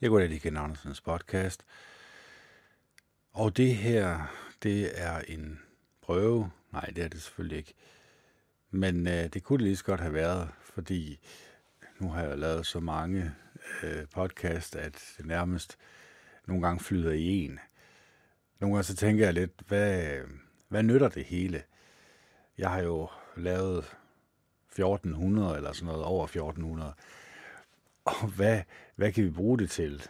Jeg går lige Ken Andersens podcast. Og det her, det er en prøve. Nej, det er det selvfølgelig ikke. Men øh, det kunne det lige så godt have været, fordi nu har jeg lavet så mange øh, podcast, at det nærmest nogle gange flyder i en. Nogle gange så tænker jeg lidt, hvad, hvad nytter det hele? Jeg har jo lavet 1400 eller sådan noget, over 1400 og hvad, hvad kan vi bruge det til?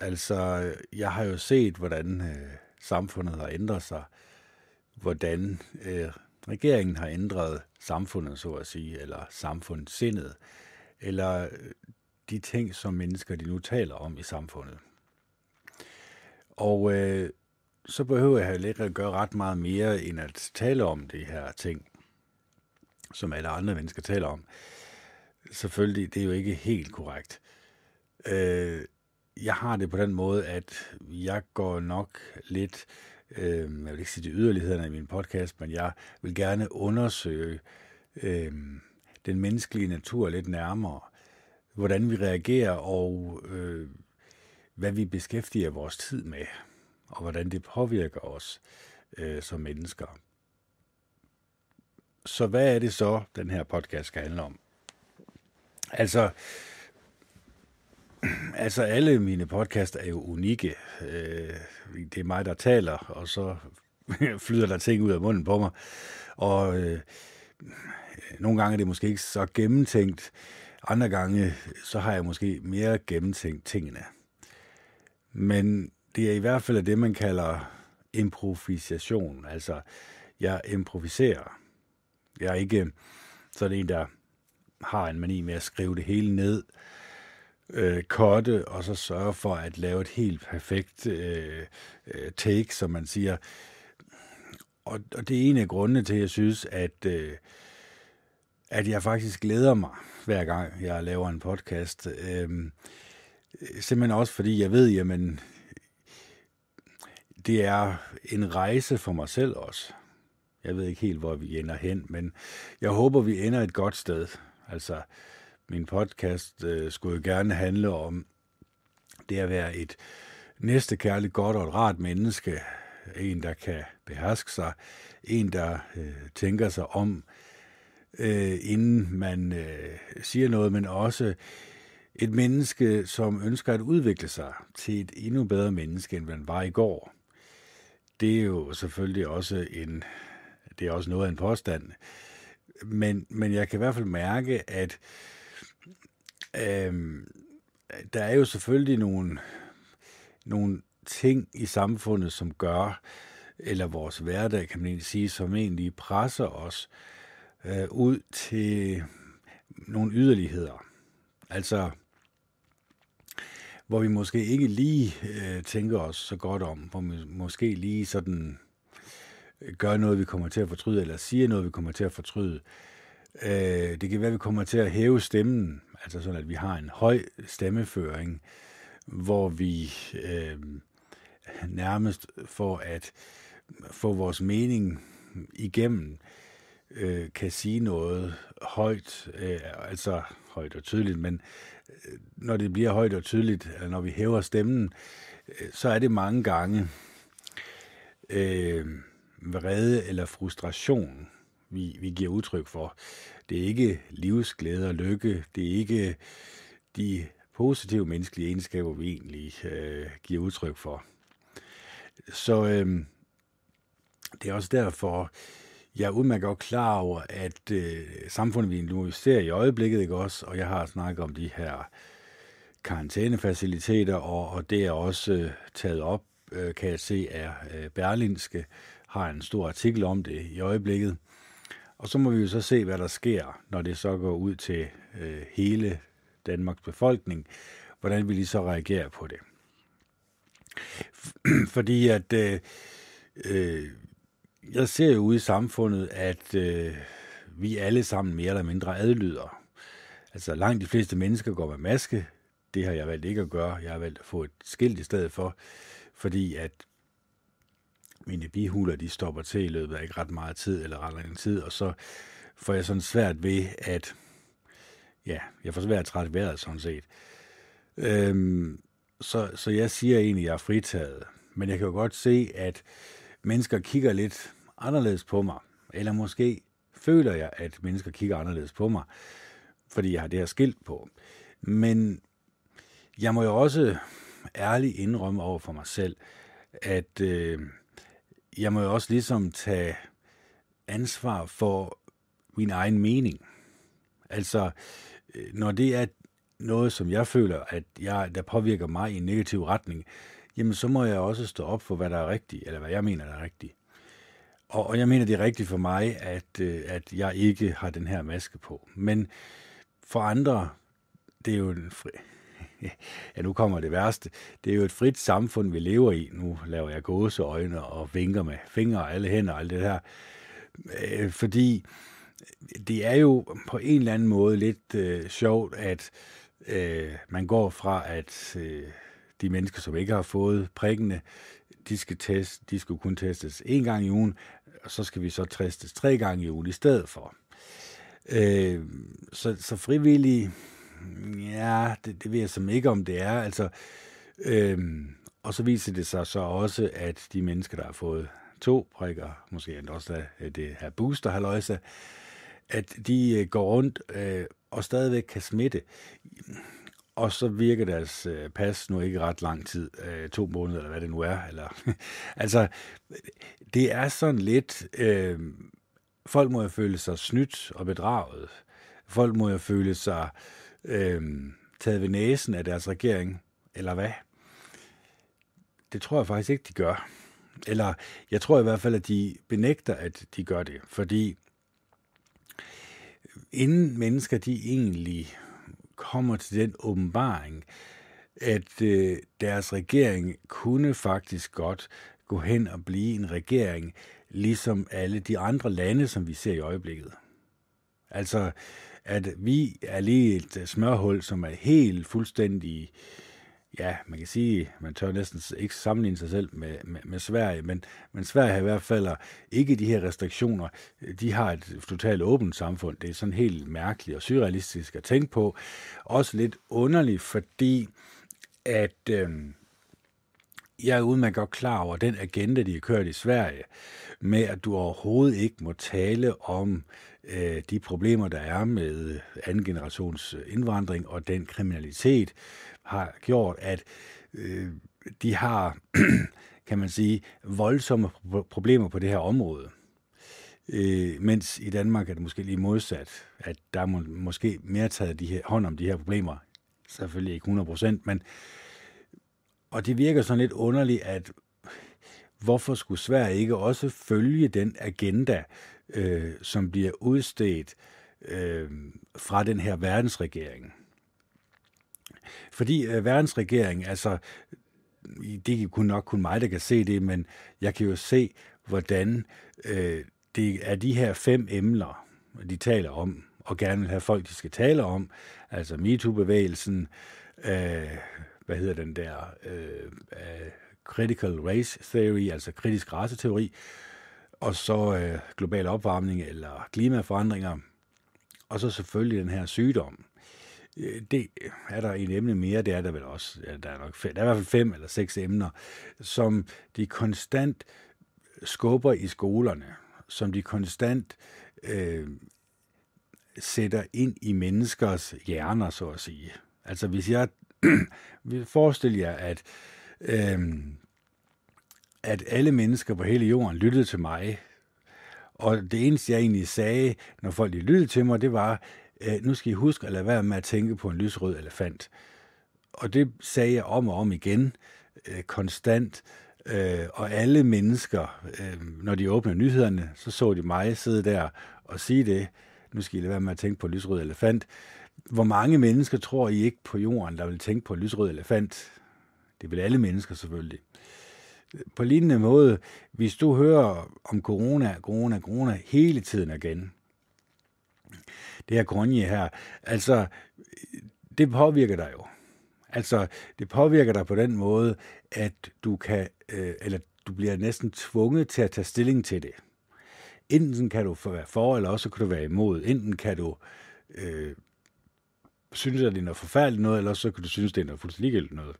Altså, jeg har jo set, hvordan øh, samfundet har ændret sig, hvordan øh, regeringen har ændret samfundet, så at sige, eller samfundssindet, eller øh, de ting, som mennesker de nu taler om i samfundet. Og øh, så behøver jeg heller ikke at gøre ret meget mere, end at tale om de her ting, som alle andre mennesker taler om. Selvfølgelig, det er jo ikke helt korrekt. Øh, jeg har det på den måde, at jeg går nok lidt, øh, jeg vil ikke sige de yderlighederne i min podcast, men jeg vil gerne undersøge øh, den menneskelige natur lidt nærmere. Hvordan vi reagerer og øh, hvad vi beskæftiger vores tid med, og hvordan det påvirker os øh, som mennesker. Så hvad er det så, den her podcast skal handle om? Altså, altså alle mine podcast er jo unikke. Øh, det er mig, der taler, og så flyder der ting ud af munden på mig. Og øh, nogle gange er det måske ikke så gennemtænkt. Andre gange, så har jeg måske mere gennemtænkt tingene. Men det er i hvert fald det, man kalder improvisation. Altså, jeg improviserer. Jeg er ikke sådan en, der har en mani med at skrive det hele ned, øh, korte, og så sørge for at lave et helt perfekt øh, øh, take, som man siger. Og, og det er en af grundene til, at jeg synes, at, øh, at jeg faktisk glæder mig, hver gang jeg laver en podcast. Øh, simpelthen også fordi jeg ved, jamen, det er en rejse for mig selv også. Jeg ved ikke helt, hvor vi ender hen, men jeg håber, vi ender et godt sted. Altså, min podcast øh, skulle jo gerne handle om det at være et næstekærligt, godt og et rart menneske. En, der kan beherske sig. En, der øh, tænker sig om, øh, inden man øh, siger noget, men også et menneske, som ønsker at udvikle sig til et endnu bedre menneske, end man var i går. Det er jo selvfølgelig også en, det er også noget af en påstand men, men jeg kan i hvert fald mærke, at øh, der er jo selvfølgelig nogle, nogle ting i samfundet, som gør, eller vores hverdag, kan man egentlig sige, som egentlig presser os øh, ud til nogle yderligheder. Altså, hvor vi måske ikke lige øh, tænker os så godt om, hvor vi måske lige sådan gør noget, vi kommer til at fortryde, eller siger noget, vi kommer til at fortryde. Øh, det kan være, at vi kommer til at hæve stemmen, altså sådan, at vi har en høj stemmeføring, hvor vi øh, nærmest for at få vores mening igennem, øh, kan sige noget højt, øh, altså højt og tydeligt, men øh, når det bliver højt og tydeligt, eller når vi hæver stemmen, øh, så er det mange gange øh, vrede eller frustration, vi, vi giver udtryk for. Det er ikke livsglæde og lykke. Det er ikke de positive menneskelige egenskaber, vi egentlig øh, giver udtryk for. Så øh, det er også derfor, jeg er udmærket godt klar over, at øh, samfundet, vi nu ser i øjeblikket, ikke også, og jeg har snakket om de her karantænefaciliteter, og, og det er også øh, taget op, øh, kan jeg se, er øh, Berlinske, har en stor artikel om det i øjeblikket. Og så må vi jo så se, hvad der sker, når det så går ud til øh, hele Danmarks befolkning, hvordan vi lige så reagerer på det. Fordi at øh, øh, jeg ser jo ude i samfundet, at øh, vi alle sammen mere eller mindre adlyder. Altså langt de fleste mennesker går med maske. Det har jeg valgt ikke at gøre. Jeg har valgt at få et skilt i stedet for, fordi at mine bihuler, de stopper til i løbet af ikke ret meget tid, eller ret lang tid, og så får jeg sådan svært ved, at ja, jeg får svært at trætte vejret sådan set. Øhm, så, så jeg siger egentlig, at jeg er fritaget. Men jeg kan jo godt se, at mennesker kigger lidt anderledes på mig. Eller måske føler jeg, at mennesker kigger anderledes på mig, fordi jeg har det her skilt på. Men jeg må jo også ærligt indrømme over for mig selv, at øh, jeg må jo også ligesom tage ansvar for min egen mening. Altså, øh, når det er noget, som jeg føler, at jeg, der påvirker mig i en negativ retning, jamen så må jeg også stå op for, hvad der er rigtigt, eller hvad jeg mener, der er rigtigt. Og, og jeg mener, det er rigtigt for mig, at, øh, at jeg ikke har den her maske på. Men for andre, det er jo en fri... Ja, nu kommer det værste. Det er jo et frit samfund, vi lever i. Nu laver jeg gåseøjne og vinker med fingre og alle hænder og alt det her. Øh, fordi det er jo på en eller anden måde lidt øh, sjovt, at øh, man går fra, at øh, de mennesker, som ikke har fået prikkene, de skal, test, de skal kun testes en gang i ugen, og så skal vi så testes tre gange i ugen i stedet for. Øh, så, så frivillige, ja, det, det ved jeg som ikke, om det er. Altså, øhm, og så viser det sig så også, at de mennesker, der har fået to prikker, måske også øh, det her booster halløjsa, at de øh, går rundt øh, og stadigvæk kan smitte. Og så virker deres øh, pas nu ikke ret lang tid, øh, to måneder eller hvad det nu er. Eller, altså, det er sådan lidt, øh, folk må jo føle sig snydt og bedraget. Folk må jo føle sig øh, taget ved næsen af deres regering, eller hvad? Det tror jeg faktisk ikke, de gør. Eller jeg tror i hvert fald, at de benægter, at de gør det, fordi inden mennesker de egentlig kommer til den åbenbaring, at øh, deres regering kunne faktisk godt gå hen og blive en regering, ligesom alle de andre lande, som vi ser i øjeblikket. Altså, at vi er lige et øh, smørhul, som er helt fuldstændig ja, man kan sige, man tør næsten ikke sammenligne sig selv med, med, med Sverige, men, men Sverige har i hvert fald øh, ikke de her restriktioner. De har et totalt åbent samfund. Det er sådan helt mærkeligt og surrealistisk at tænke på. Også lidt underligt, fordi at øh, jeg er udmærket godt klar over den agenda, de har kørt i Sverige, med at du overhovedet ikke må tale om øh, de problemer, der er med anden generations øh, indvandring og den kriminalitet, har gjort, at øh, de har, kan man sige, voldsomme problemer på det her område. Øh, mens i Danmark er det måske lige modsat, at der må, måske mere taget de her, hånd om de her problemer. Selvfølgelig ikke 100 procent, men og det virker sådan lidt underligt, at hvorfor skulle Sverige ikke også følge den agenda, øh, som bliver udstedt øh, fra den her verdensregering? Fordi øh, verdensregeringen, altså, det er kun nok kun mig, der kan se det, men jeg kan jo se, hvordan øh, det er de her fem emner, de taler om, og gerne vil have folk, de skal tale om, altså MeToo-bevægelsen, øh, hvad hedder den der, øh, øh, critical race theory, altså kritisk raceteori, og så øh, global opvarmning eller klimaforandringer, og så selvfølgelig den her sygdom. Øh, det er der en emne mere, det er der vel også. Ja, der, er nok fem, der er i hvert fald fem eller seks emner, som de konstant skubber i skolerne, som de konstant øh, sætter ind i menneskers hjerner, så at sige. Altså hvis jeg vil forestille jer, at, øh, at alle mennesker på hele jorden lyttede til mig, og det eneste, jeg egentlig sagde, når folk lyttede til mig, det var, øh, nu skal I huske at lade være med at tænke på en lysrød elefant. Og det sagde jeg om og om igen, øh, konstant, øh, og alle mennesker, øh, når de åbnede nyhederne, så så de mig sidde der og sige det, nu skal I lade være med at tænke på en lysrød elefant. Hvor mange mennesker tror I ikke på jorden, der vil tænke på en lysrød elefant? Det vil alle mennesker selvfølgelig. På lignende måde, hvis du hører om corona, corona, corona hele tiden igen, det her grønje her, altså, det påvirker dig jo. Altså, det påvirker dig på den måde, at du kan, øh, eller du bliver næsten tvunget til at tage stilling til det. Enten kan du være for, eller også kan du være imod. Enten kan du øh, synes, at det er noget forfærdeligt noget, eller så kan du synes, det er noget fuldstændig noget.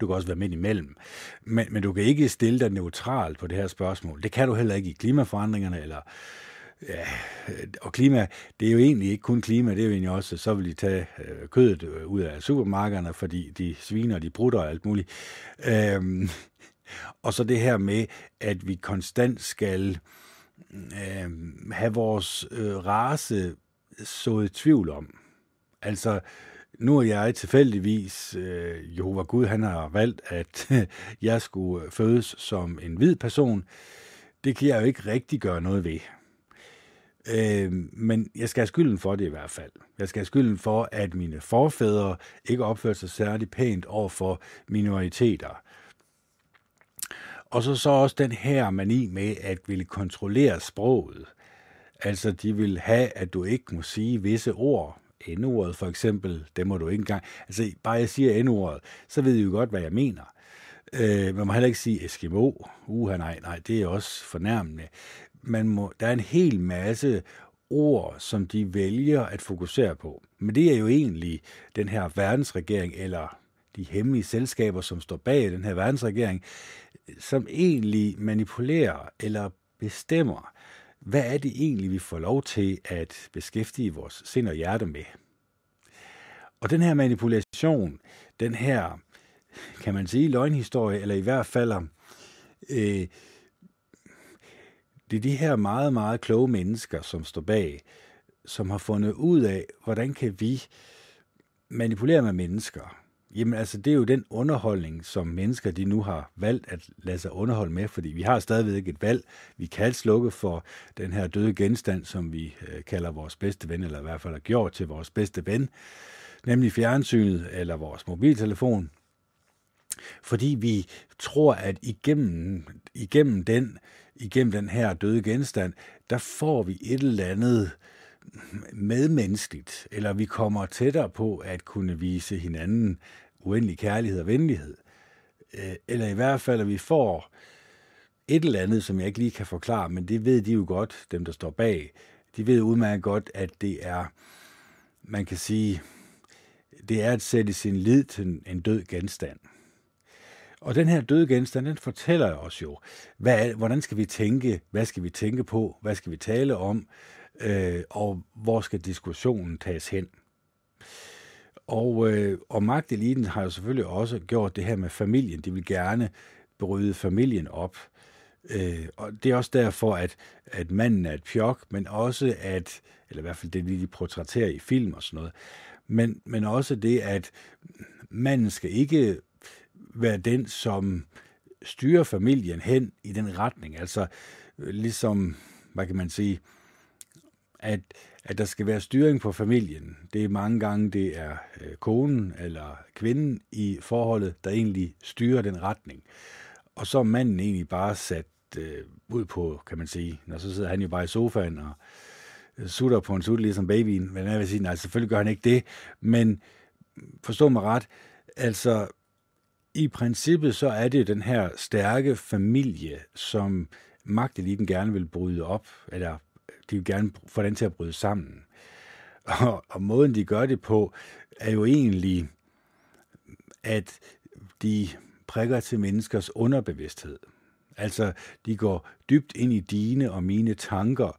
Du kan også være midt imellem. Men, men du kan ikke stille dig neutralt på det her spørgsmål. Det kan du heller ikke i klimaforandringerne, eller Ja, og klima, det er jo egentlig ikke kun klima, det er jo egentlig også, så vil de tage øh, kødet øh, ud af supermarkederne, fordi de sviner, de brutter og alt muligt. Øhm, og så det her med, at vi konstant skal øh, have vores øh, race øh, sået tvivl om. Altså, nu er jeg tilfældigvis, øh, Jehova Gud, han har valgt, at jeg skulle øh, fødes som en hvid person. Det kan jeg jo ikke rigtig gøre noget ved. Øh, men jeg skal have skylden for det i hvert fald. Jeg skal have skylden for, at mine forfædre ikke opførte sig særlig pænt over for minoriteter. Og så så også den her mani med at ville kontrollere sproget. Altså, de vil have, at du ikke må sige visse ord. N-ordet for eksempel, det må du ikke engang. Altså, bare jeg siger N-ordet, så ved I jo godt, hvad jeg mener. Øh, man må heller ikke sige Eskimo. Uha, nej, nej, det er også fornærmende man må, der er en hel masse ord, som de vælger at fokusere på. Men det er jo egentlig den her verdensregering, eller de hemmelige selskaber, som står bag den her verdensregering, som egentlig manipulerer eller bestemmer, hvad er det egentlig, vi får lov til at beskæftige vores sind og hjerte med. Og den her manipulation, den her, kan man sige, løgnhistorie, eller i hvert fald øh, det er de her meget, meget kloge mennesker, som står bag, som har fundet ud af, hvordan kan vi manipulere med mennesker. Jamen altså, det er jo den underholdning, som mennesker de nu har valgt at lade sig underholde med, fordi vi har stadigvæk et valg. Vi kan slukke for den her døde genstand, som vi øh, kalder vores bedste ven, eller i hvert fald har gjort til vores bedste ven, nemlig fjernsynet eller vores mobiltelefon. Fordi vi tror, at igennem, igennem den igennem den her døde genstand, der får vi et eller andet medmenneskeligt, eller vi kommer tættere på at kunne vise hinanden uendelig kærlighed og venlighed. Øh, eller i hvert fald, at vi får et eller andet, som jeg ikke lige kan forklare, men det ved de jo godt, dem der står bag. De ved udmærket godt, at det er, man kan sige, det er at sætte sin lid til en død genstand. Og den her døde genstand, den fortæller os jo, hvad hvordan skal vi tænke, hvad skal vi tænke på, hvad skal vi tale om, øh, og hvor skal diskussionen tages hen. Og, øh, og magteliten har jo selvfølgelig også gjort det her med familien. De vil gerne bryde familien op. Øh, og det er også derfor, at, at manden er et pjok, men også at, eller i hvert fald det, de portrætterer i film og sådan noget, men, men også det, at manden skal ikke være den, som styrer familien hen i den retning. Altså øh, ligesom, hvad kan man sige, at, at der skal være styring på familien. Det er mange gange, det er øh, konen eller kvinden i forholdet, der egentlig styrer den retning. Og så er manden egentlig bare sat øh, ud på, kan man sige, når så sidder han jo bare i sofaen og øh, sutter på en sut, ligesom babyen. Men jeg vil sige, nej, selvfølgelig gør han ikke det. Men forstå mig ret, altså i princippet så er det den her stærke familie, som magteliten gerne vil bryde op, eller de vil gerne få den til at bryde sammen. Og, og måden, de gør det på, er jo egentlig, at de prikker til menneskers underbevidsthed. Altså, de går dybt ind i dine og mine tanker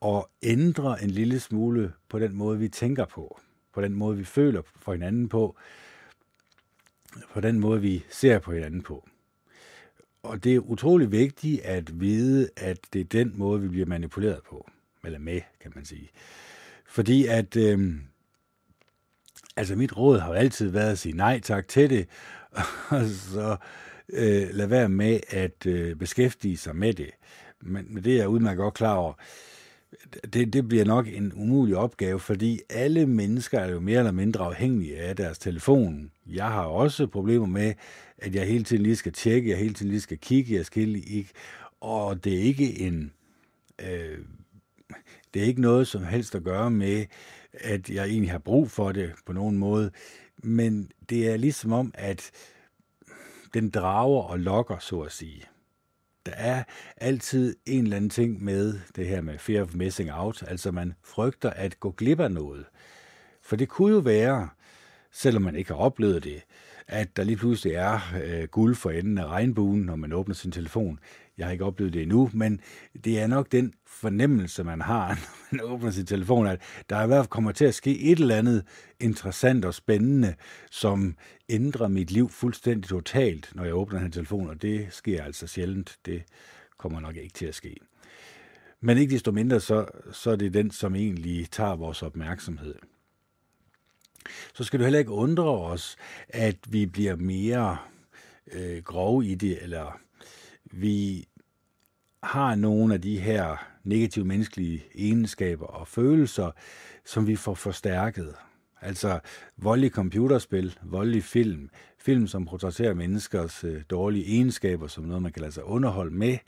og ændrer en lille smule på den måde, vi tænker på, på den måde, vi føler for hinanden på, på den måde, vi ser på hinanden på. Og det er utrolig vigtigt at vide, at det er den måde, vi bliver manipuleret på. Eller med, kan man sige. Fordi at, øh, altså mit råd har jo altid været at sige nej tak til det, og så øh, lad være med at øh, beskæftige sig med det. Men, men det er jeg udmærket godt klar over det, det bliver nok en umulig opgave, fordi alle mennesker er jo mere eller mindre afhængige af deres telefon. Jeg har også problemer med, at jeg hele tiden lige skal tjekke, jeg hele tiden lige skal kigge, jeg skal ikke, og det er ikke en, øh, det er ikke noget som helst at gøre med, at jeg egentlig har brug for det på nogen måde, men det er ligesom om, at den drager og lokker, så at sige der er altid en eller anden ting med det her med fear of missing out, altså man frygter at gå glip af noget. For det kunne jo være, selvom man ikke har oplevet det, at der lige pludselig er øh, guld for enden af regnbuen, når man åbner sin telefon. Jeg har ikke oplevet det endnu, men det er nok den fornemmelse, man har, når man åbner sin telefon, at der i hvert fald kommer til at ske et eller andet interessant og spændende, som ændrer mit liv fuldstændig totalt, når jeg åbner den telefon, og det sker altså sjældent. Det kommer nok ikke til at ske. Men ikke desto mindre, så, så er det den, som egentlig tager vores opmærksomhed. Så skal du heller ikke undre os, at vi bliver mere øh, grove i det, eller vi har nogle af de her negative menneskelige egenskaber og følelser, som vi får forstærket. Altså voldelige computerspil, voldelige film, film som portrætterer menneskers øh, dårlige egenskaber som noget, man kan lade sig underholde med,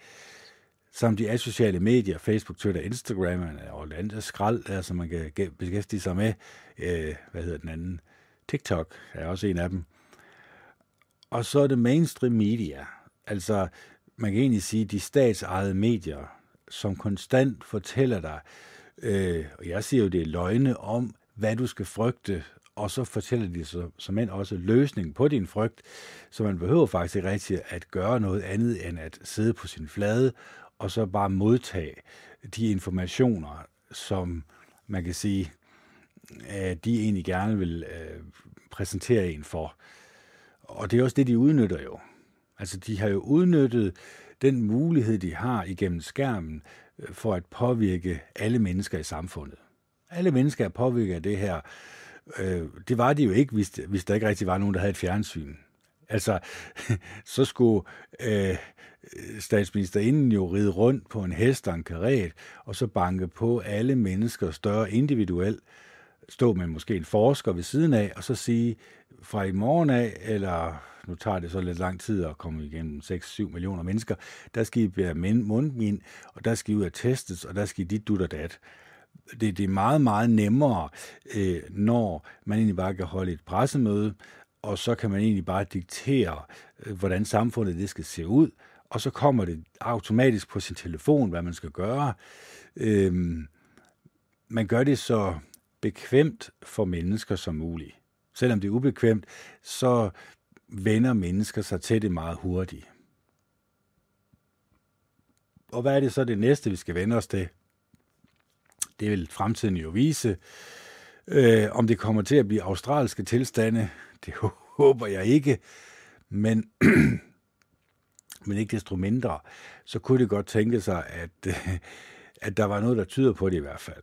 samt de asociale medier, Facebook, Twitter, Instagram øh, og det andet skrald, der, som man kan beskæftige sig med. Øh, hvad hedder den anden? TikTok er også en af dem. Og så er det mainstream media, altså man kan egentlig sige de statsejede medier, som konstant fortæller dig, øh, og jeg siger jo, det er løgne om, hvad du skal frygte, og så fortæller de så, som end også løsningen på din frygt, så man behøver faktisk ikke rigtig at gøre noget andet end at sidde på sin flade og så bare modtage de informationer, som man kan sige, at de egentlig gerne vil øh, præsentere en for. Og det er også det, de udnytter jo. Altså, de har jo udnyttet den mulighed, de har igennem skærmen, øh, for at påvirke alle mennesker i samfundet. Alle mennesker er påvirket af det her. Øh, det var de jo ikke, hvis, hvis der ikke rigtig var nogen, der havde et fjernsyn. Altså, så skulle øh, statsministerinden jo ride rundt på en hest og en karet, og så banke på alle mennesker større individuelt, stå med måske en forsker ved siden af, og så sige, fra i morgen af, eller nu tager det så lidt lang tid at komme igennem 6-7 millioner mennesker, der skal I være mundbind, og der skal I ud og testes, og der skal I dit, dut og dat. Det, det er meget, meget nemmere, øh, når man egentlig bare kan holde et pressemøde, og så kan man egentlig bare diktere, øh, hvordan samfundet det skal se ud, og så kommer det automatisk på sin telefon, hvad man skal gøre. Øh, man gør det så bekvemt for mennesker som muligt. Selvom det er ubekvemt, så vender mennesker sig til det meget hurtigt. Og hvad er det så det næste, vi skal vende os til? Det vil fremtiden jo vise. Øh, om det kommer til at blive australske tilstande, det håber jeg ikke. Men, men ikke desto mindre, så kunne det godt tænke sig, at, at der var noget, der tyder på det i hvert fald.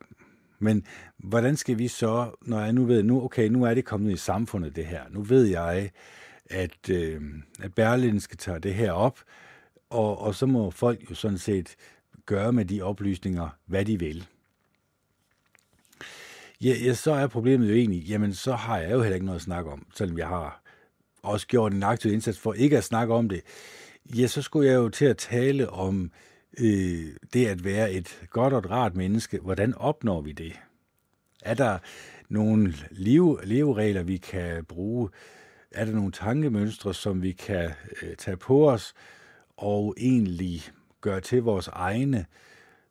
Men hvordan skal vi så, når jeg nu ved, nu, okay, nu er det kommet i samfundet det her. Nu ved jeg, at, øh, at Berlinske tager det her op, og, og så må folk jo sådan set gøre med de oplysninger, hvad de vil. Ja, ja, så er problemet jo egentlig, jamen så har jeg jo heller ikke noget at snakke om, selvom jeg har også gjort en aktiv indsats for ikke at snakke om det. Ja, så skulle jeg jo til at tale om øh, det at være et godt og et rart menneske. Hvordan opnår vi det? Er der nogle liv, leveregler, vi kan bruge? Er der nogle tankemønstre, som vi kan øh, tage på os og egentlig gøre til vores egne,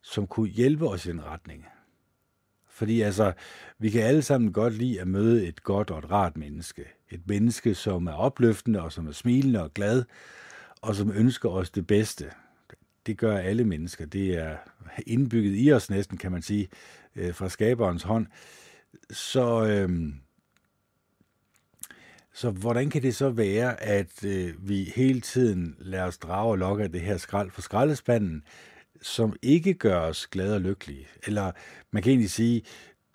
som kunne hjælpe os i en retning? Fordi altså, vi kan alle sammen godt lide at møde et godt og et rart menneske. Et menneske, som er opløftende og som er smilende og glad, og som ønsker os det bedste. Det gør alle mennesker. Det er indbygget i os næsten, kan man sige, øh, fra skaberens hånd. Så, øhm, så hvordan kan det så være, at øh, vi hele tiden lader os drage og lokke af det her skrald for skraldespanden, som ikke gør os glade og lykkelige. Eller man kan egentlig sige,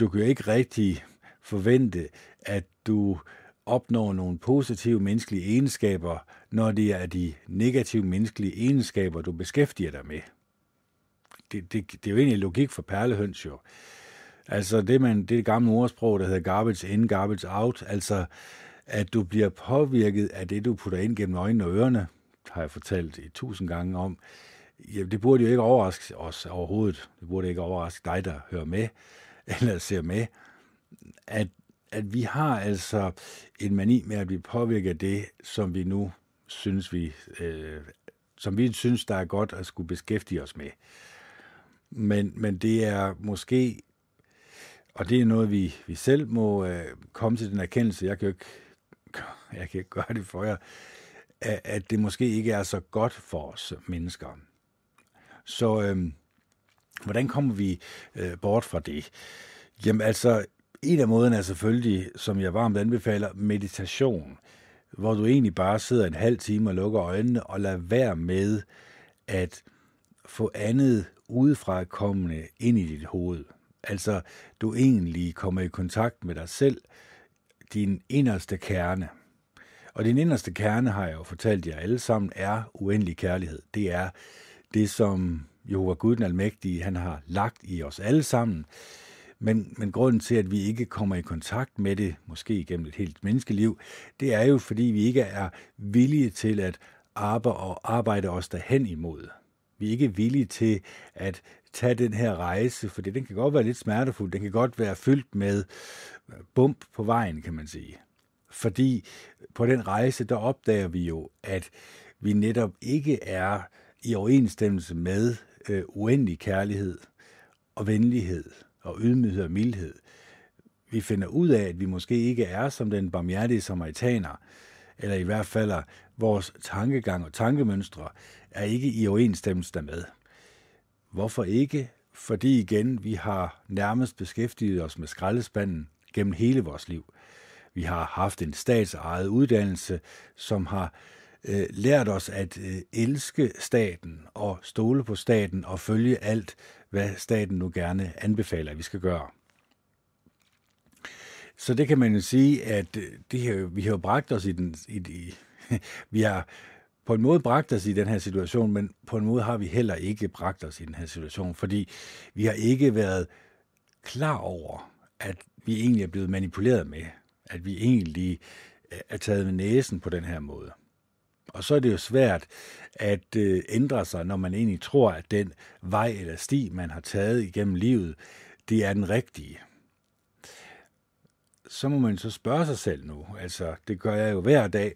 du kan jo ikke rigtig forvente, at du opnår nogle positive menneskelige egenskaber, når det er de negative menneskelige egenskaber, du beskæftiger dig med. Det, det, det er jo egentlig logik for perlehøns jo. Altså det, man, det gamle ordsprog, der hedder garbage in, garbage out, altså at du bliver påvirket af det, du putter ind gennem øjnene og ørerne, har jeg fortalt i tusind gange om, Jamen, det burde jo ikke overraske os overhovedet. Det burde ikke overraske dig, der hører med eller ser med, at, at vi har altså en mani med at blive påvirket af det, som vi nu synes, vi, øh, som vi synes, der er godt at skulle beskæftige os med. Men, men det er måske Og det er noget, vi, vi selv må øh, komme til den erkendelse. Jeg kan jo ikke, jeg kan ikke gøre det for jer, at, at det måske ikke er så godt for os mennesker. Så øh, hvordan kommer vi øh, bort fra det? Jamen altså, en af måderne er selvfølgelig, som jeg varmt anbefaler, meditation, hvor du egentlig bare sidder en halv time og lukker øjnene og lader være med at få andet udefra kommende ind i dit hoved. Altså, du egentlig kommer i kontakt med dig selv, din inderste kerne. Og din inderste kerne, har jeg jo fortalt jer alle sammen, er uendelig kærlighed. Det er det, som Jehova Gud den Almægtige, han har lagt i os alle sammen. Men, men grunden til, at vi ikke kommer i kontakt med det, måske igennem et helt menneskeliv, det er jo, fordi vi ikke er villige til at arbejde og arbejde os derhen imod. Vi er ikke villige til at tage den her rejse, for den kan godt være lidt smertefuld, den kan godt være fyldt med øh, bump på vejen, kan man sige. Fordi på den rejse, der opdager vi jo, at vi netop ikke er i overensstemmelse med øh, uendelig kærlighed og venlighed og ydmyghed og mildhed. Vi finder ud af, at vi måske ikke er som den barmhjertige samaritaner, eller i hvert fald vores tankegang og tankemønstre er ikke i overensstemmelse dermed. Hvorfor ikke? Fordi igen, vi har nærmest beskæftiget os med skraldespanden gennem hele vores liv. Vi har haft en statsejet uddannelse, som har øh, lært os at øh, elske staten og stole på staten og følge alt, hvad staten nu gerne anbefaler, at vi skal gøre. Så det kan man jo sige, at øh, det her, vi har jo bragt os i den, i, i, vi har på en måde bragt os i den her situation, men på en måde har vi heller ikke bragt os i den her situation, fordi vi har ikke været klar over, at vi egentlig er blevet manipuleret med, at vi egentlig øh, er taget med næsen på den her måde. Og så er det jo svært at øh, ændre sig, når man egentlig tror, at den vej eller sti, man har taget igennem livet, det er den rigtige. Så må man så spørge sig selv nu, altså det gør jeg jo hver dag,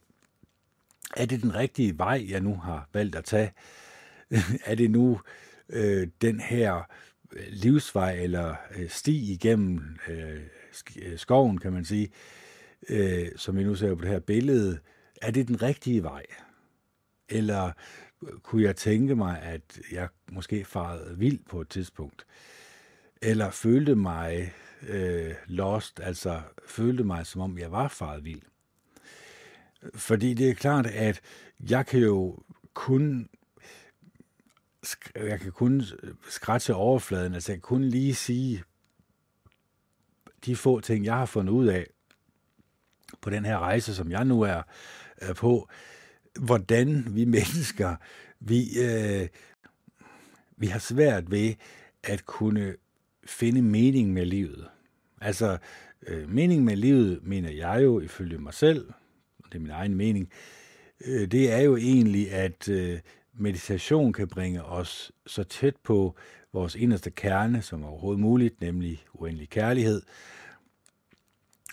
er det den rigtige vej, jeg nu har valgt at tage? er det nu øh, den her øh, livsvej eller øh, sti igennem øh, øh, skoven, kan man sige, øh, som vi nu ser på det her billede, er det den rigtige vej? Eller øh, kunne jeg tænke mig, at jeg måske farede vild på et tidspunkt? Eller følte mig øh, lost, altså følte mig, som om jeg var faret vild? Fordi det er klart, at jeg kan jo kun jeg kan kun skrætse overfladen, altså jeg kan kun lige sige de få ting, jeg har fundet ud af på den her rejse, som jeg nu er, er på, hvordan vi mennesker, vi, øh, vi har svært ved at kunne finde mening med livet. Altså, øh, mening med livet, mener jeg jo, ifølge mig selv, det er min egen mening, øh, det er jo egentlig, at øh, meditation kan bringe os så tæt på vores inderste kerne som overhovedet muligt, nemlig uendelig kærlighed.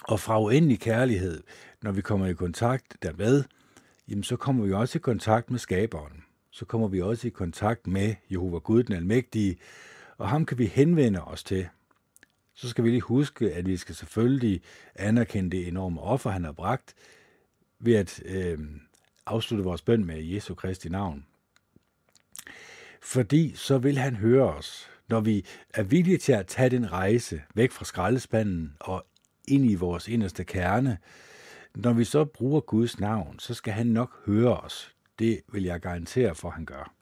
Og fra uendelig kærlighed, når vi kommer i kontakt dermed, jamen så kommer vi også i kontakt med skaberen. Så kommer vi også i kontakt med Jehova Gud, den almægtige, og ham kan vi henvende os til. Så skal vi lige huske, at vi skal selvfølgelig anerkende det enorme offer, han har bragt, ved at øh, afslutte vores bøn med Jesu Kristi navn. Fordi så vil han høre os, når vi er villige til at tage den rejse væk fra skraldespanden og ind i vores inderste kerne, når vi så bruger Guds navn, så skal han nok høre os. Det vil jeg garantere for, at han gør.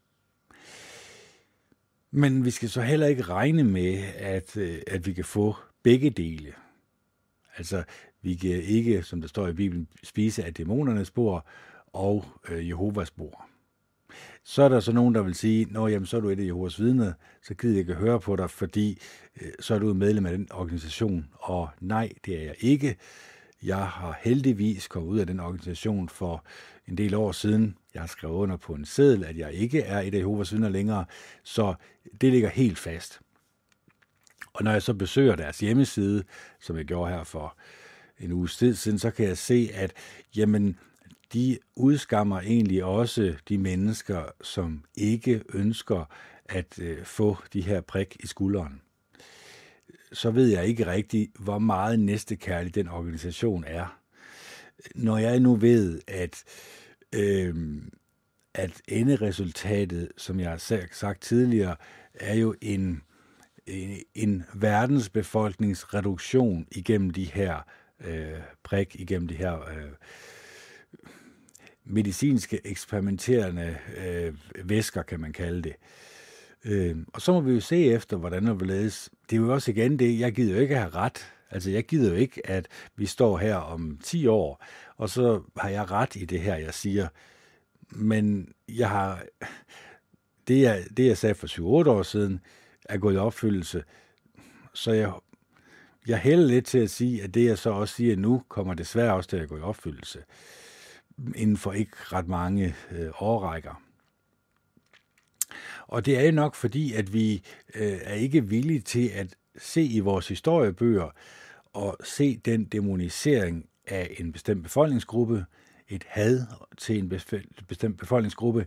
Men vi skal så heller ikke regne med, at, øh, at vi kan få begge dele. Altså, vi kan ikke, som der står i Bibelen, spise af dæmonernes spor og øh, Jehovas spor. Så er der så nogen, der vil sige, Nå, jamen, så er du et af Jehovas vidner, så gider jeg ikke høre på dig, fordi øh, så er du medlem af den organisation. Og nej, det er jeg ikke. Jeg har heldigvis kommet ud af den organisation for en del år siden. Jeg har skrevet under på en seddel, at jeg ikke er et af Jehovas vidner længere, så det ligger helt fast. Og når jeg så besøger deres hjemmeside, som jeg gjorde her for en uges tid siden, så kan jeg se, at jamen, de udskammer egentlig også de mennesker, som ikke ønsker at øh, få de her prik i skulderen. så ved jeg ikke rigtigt, hvor meget næstekærlig den organisation er. Når jeg nu ved, at, øh, at enderesultatet, som jeg har sagt tidligere, er jo en, en, en verdensbefolkningsreduktion igennem de her øh, prik, igennem de her øh, medicinske eksperimenterende øh, væsker, kan man kalde det. Øh, og så må vi jo se efter, hvordan det vil Det er jo også igen det, jeg gider jo ikke have ret. Altså, jeg gider jo ikke, at vi står her om 10 år, og så har jeg ret i det her, jeg siger. Men jeg har... Det, jeg, det, jeg sagde for 7-8 år siden, er gået i opfyldelse. Så jeg, jeg hælder lidt til at sige, at det, jeg så også siger nu, kommer desværre også til at gå i opfyldelse inden for ikke ret mange øh, årrækker. Og det er jo nok fordi, at vi øh, er ikke villige til at se i vores historiebøger og se den demonisering af en bestemt befolkningsgruppe, et had til en bestemt befolkningsgruppe,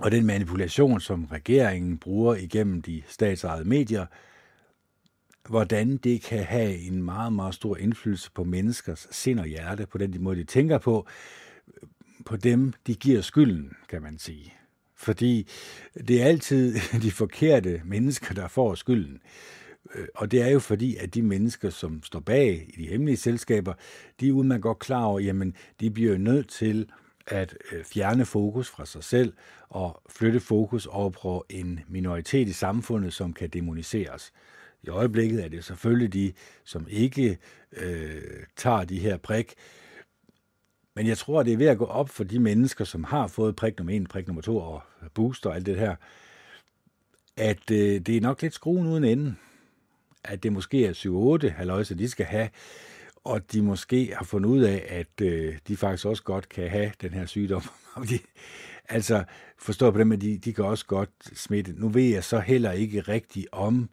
og den manipulation, som regeringen bruger igennem de statsejede medier, hvordan det kan have en meget, meget stor indflydelse på menneskers sind og hjerte, på den måde, de tænker på, på dem, de giver skylden, kan man sige. Fordi det er altid de forkerte mennesker, der får skylden. Øh, og det er jo fordi, at de mennesker, som står bag i de hemmelige selskaber, de er udmærket godt klar over, jamen, de bliver jo nødt til at øh, fjerne fokus fra sig selv og flytte fokus over på en minoritet i samfundet, som kan demoniseres. I øjeblikket er det selvfølgelig de, som ikke øh, tager de her prik. Men jeg tror, det er ved at gå op for de mennesker, som har fået prik nummer 1, prik nummer 2 og booster og alt det her, at øh, det er nok lidt skruen uden ende. At det måske er 7-8 halvøjse, de skal have, og de måske har fundet ud af, at øh, de faktisk også godt kan have den her sygdom. altså, forstå på dem, at de, de kan også godt smitte. Nu ved jeg så heller ikke rigtigt om,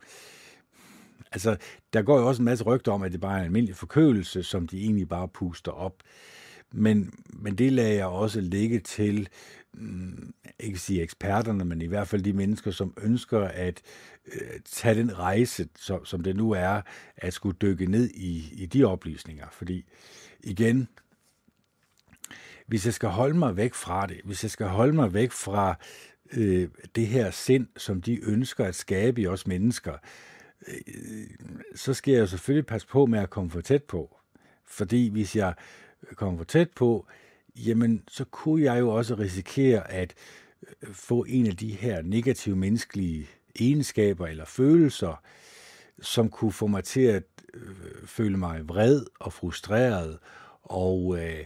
altså, der går jo også en masse rygter om, at det bare er en almindelig forkølelse, som de egentlig bare puster op. Men, men det lader jeg også ligge til, mm, ikke sige eksperterne, men i hvert fald de mennesker, som ønsker at øh, tage den rejse, som, som det nu er, at skulle dykke ned i, i de oplysninger. Fordi igen, hvis jeg skal holde mig væk fra det, hvis jeg skal holde mig væk fra øh, det her sind, som de ønsker at skabe i os mennesker, øh, Øh, øh, så skal jeg selvfølgelig passe på med at komme for tæt på. Fordi hvis jeg kommer for tæt på, jamen så kunne jeg jo også risikere at øh, få en af de her negative menneskelige egenskaber eller følelser, som kunne få mig til at føle mig vred og frustreret, og, øh,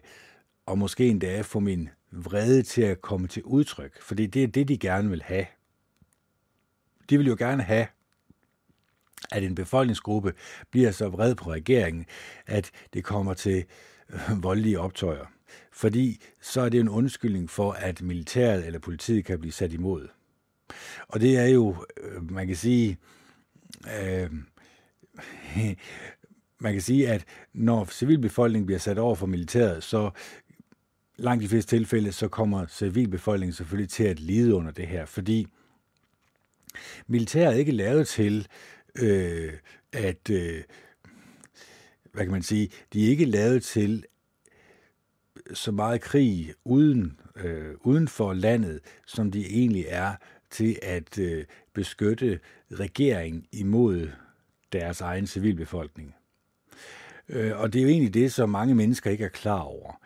og måske endda få min vrede til at komme til udtryk, fordi det er det, de gerne vil have. De vil jo gerne have, at en befolkningsgruppe bliver så vred på regeringen, at det kommer til øh, voldelige optøjer. Fordi så er det en undskyldning for, at militæret eller politiet kan blive sat imod. Og det er jo, øh, man kan sige, øh, man kan sige, at når civilbefolkningen bliver sat over for militæret, så langt de fleste tilfælde, så kommer civilbefolkningen selvfølgelig til at lide under det her, fordi militæret er ikke lavet til øh, at, øh, hvad kan man sige, de er ikke lavet til så meget krig uden, øh, uden for landet, som de egentlig er til at øh, beskytte regeringen imod deres egen civilbefolkning. Øh, og det er jo egentlig det, som mange mennesker ikke er klar over.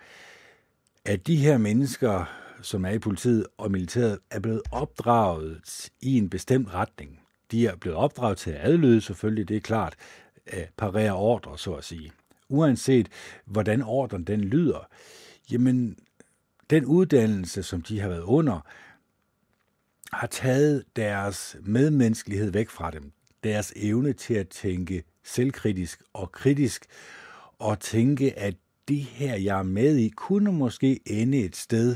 At de her mennesker, som er i politiet og militæret, er blevet opdraget i en bestemt retning. De er blevet opdraget til at adlyde, selvfølgelig, det er klart, at parere ordre, så at sige. Uanset hvordan ordren den lyder, jamen den uddannelse, som de har været under, har taget deres medmenneskelighed væk fra dem. Deres evne til at tænke selvkritisk og kritisk, og tænke, at det her, jeg er med i, kunne måske ende et sted,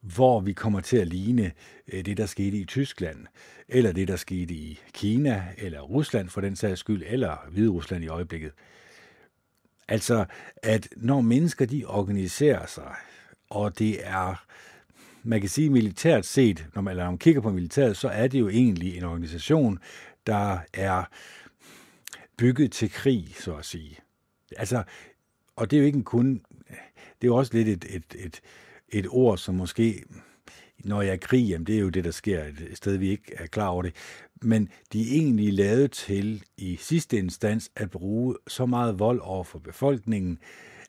hvor vi kommer til at ligne øh, det, der skete i Tyskland, eller det, der skete i Kina, eller Rusland for den sags skyld, eller Hvide Rusland i øjeblikket. Altså, at når mennesker de organiserer sig, og det er, man kan sige militært set, når man, eller når man kigger på militæret, så er det jo egentlig en organisation, der er bygget til krig, så at sige. Altså, og det er jo ikke kun, det er jo også lidt et, et, et, et ord, som måske, når jeg er krig, jamen det er jo det, der sker et sted, vi ikke er klar over det. Men de er egentlig lavet til i sidste instans at bruge så meget vold over for befolkningen,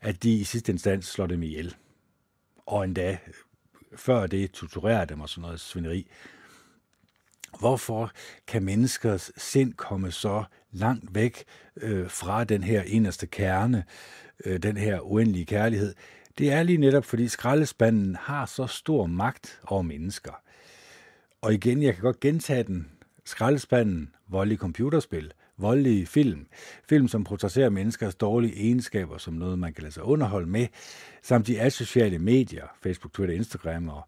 at de i sidste instans slår dem ihjel. Og endda før det torturerer dem og sådan noget svineri. Hvorfor kan menneskers sind komme så langt væk øh, fra den her inderste kerne, øh, den her uendelige kærlighed? Det er lige netop, fordi skraldespanden har så stor magt over mennesker. Og igen, jeg kan godt gentage den. Skraldespanden, voldelige computerspil, voldelige film, film som portrætterer menneskers dårlige egenskaber som noget, man kan lade sig underholde med, samt de asociale medier, Facebook, Twitter, Instagram og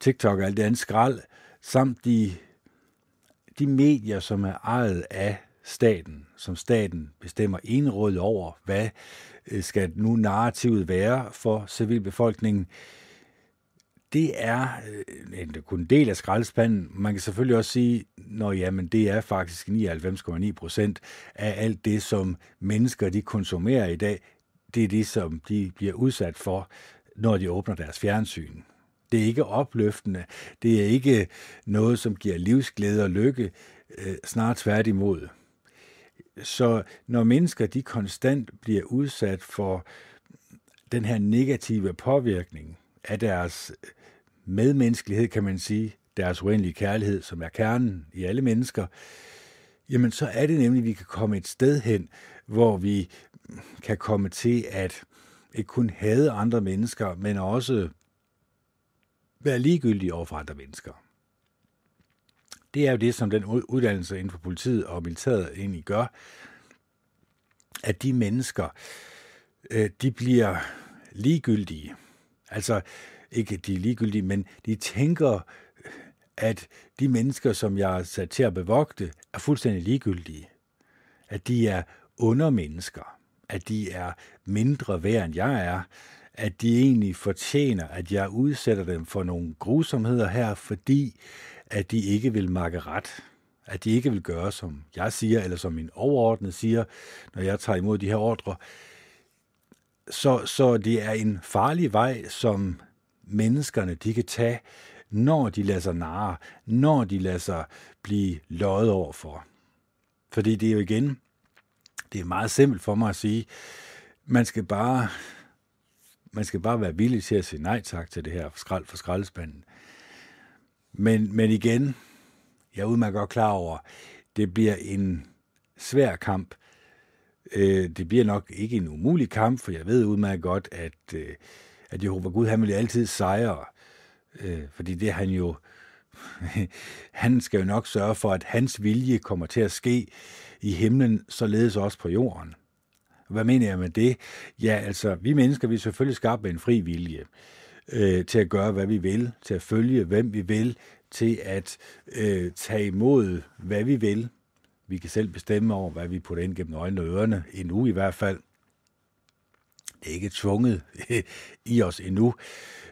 TikTok og alt det andet skrald, samt de de medier, som er ejet af staten, som staten bestemmer enrådet over, hvad øh, skal nu narrativet være for civilbefolkningen, det er øh, en, kun en del af skraldespanden. Man kan selvfølgelig også sige, når jamen, det er faktisk 99,9 procent af alt det, som mennesker de konsumerer i dag, det er det, som de bliver udsat for, når de åbner deres fjernsyn. Det er ikke opløftende. Det er ikke noget, som giver livsglæde og lykke. Øh, Snart tværtimod. Så når mennesker de konstant bliver udsat for den her negative påvirkning af deres medmenneskelighed, kan man sige, deres uendelige kærlighed, som er kernen i alle mennesker, jamen så er det nemlig, at vi kan komme et sted hen, hvor vi kan komme til at ikke kun hade andre mennesker, men også være ligegyldige over for andre mennesker. Det er jo det, som den uddannelse inden for politiet og militæret egentlig gør, at de mennesker, øh, de bliver ligegyldige. Altså, ikke de er ligegyldige, men de tænker, at de mennesker, som jeg er sat til at bevogte, er fuldstændig ligegyldige. At de er undermennesker. At de er mindre værd, end jeg er at de egentlig fortjener, at jeg udsætter dem for nogle grusomheder her, fordi at de ikke vil makke ret. At de ikke vil gøre, som jeg siger, eller som min overordnede siger, når jeg tager imod de her ordre. Så, så det er en farlig vej, som menneskerne de kan tage, når de lader sig narre, når de lader sig blive løjet over for. Fordi det er jo igen, det er meget simpelt for mig at sige, man skal bare man skal bare være villig til at sige nej tak til det her skrald for skraldespanden. Men, men igen, jeg er udmærket godt klar over, det bliver en svær kamp. Øh, det bliver nok ikke en umulig kamp, for jeg ved udmærket godt, at, øh, at Jehova Gud, han vil altid sejre. Øh, fordi det han jo, han skal jo nok sørge for, at hans vilje kommer til at ske i himlen, således også på jorden. Hvad mener jeg med det? Ja, altså, vi mennesker, vi er selvfølgelig skabt med en fri vilje øh, til at gøre, hvad vi vil, til at følge, hvem vi vil, til at øh, tage imod, hvad vi vil. Vi kan selv bestemme over, hvad vi putter ind gennem øjnene og ørerne, endnu i hvert fald. Det er ikke tvunget i os endnu,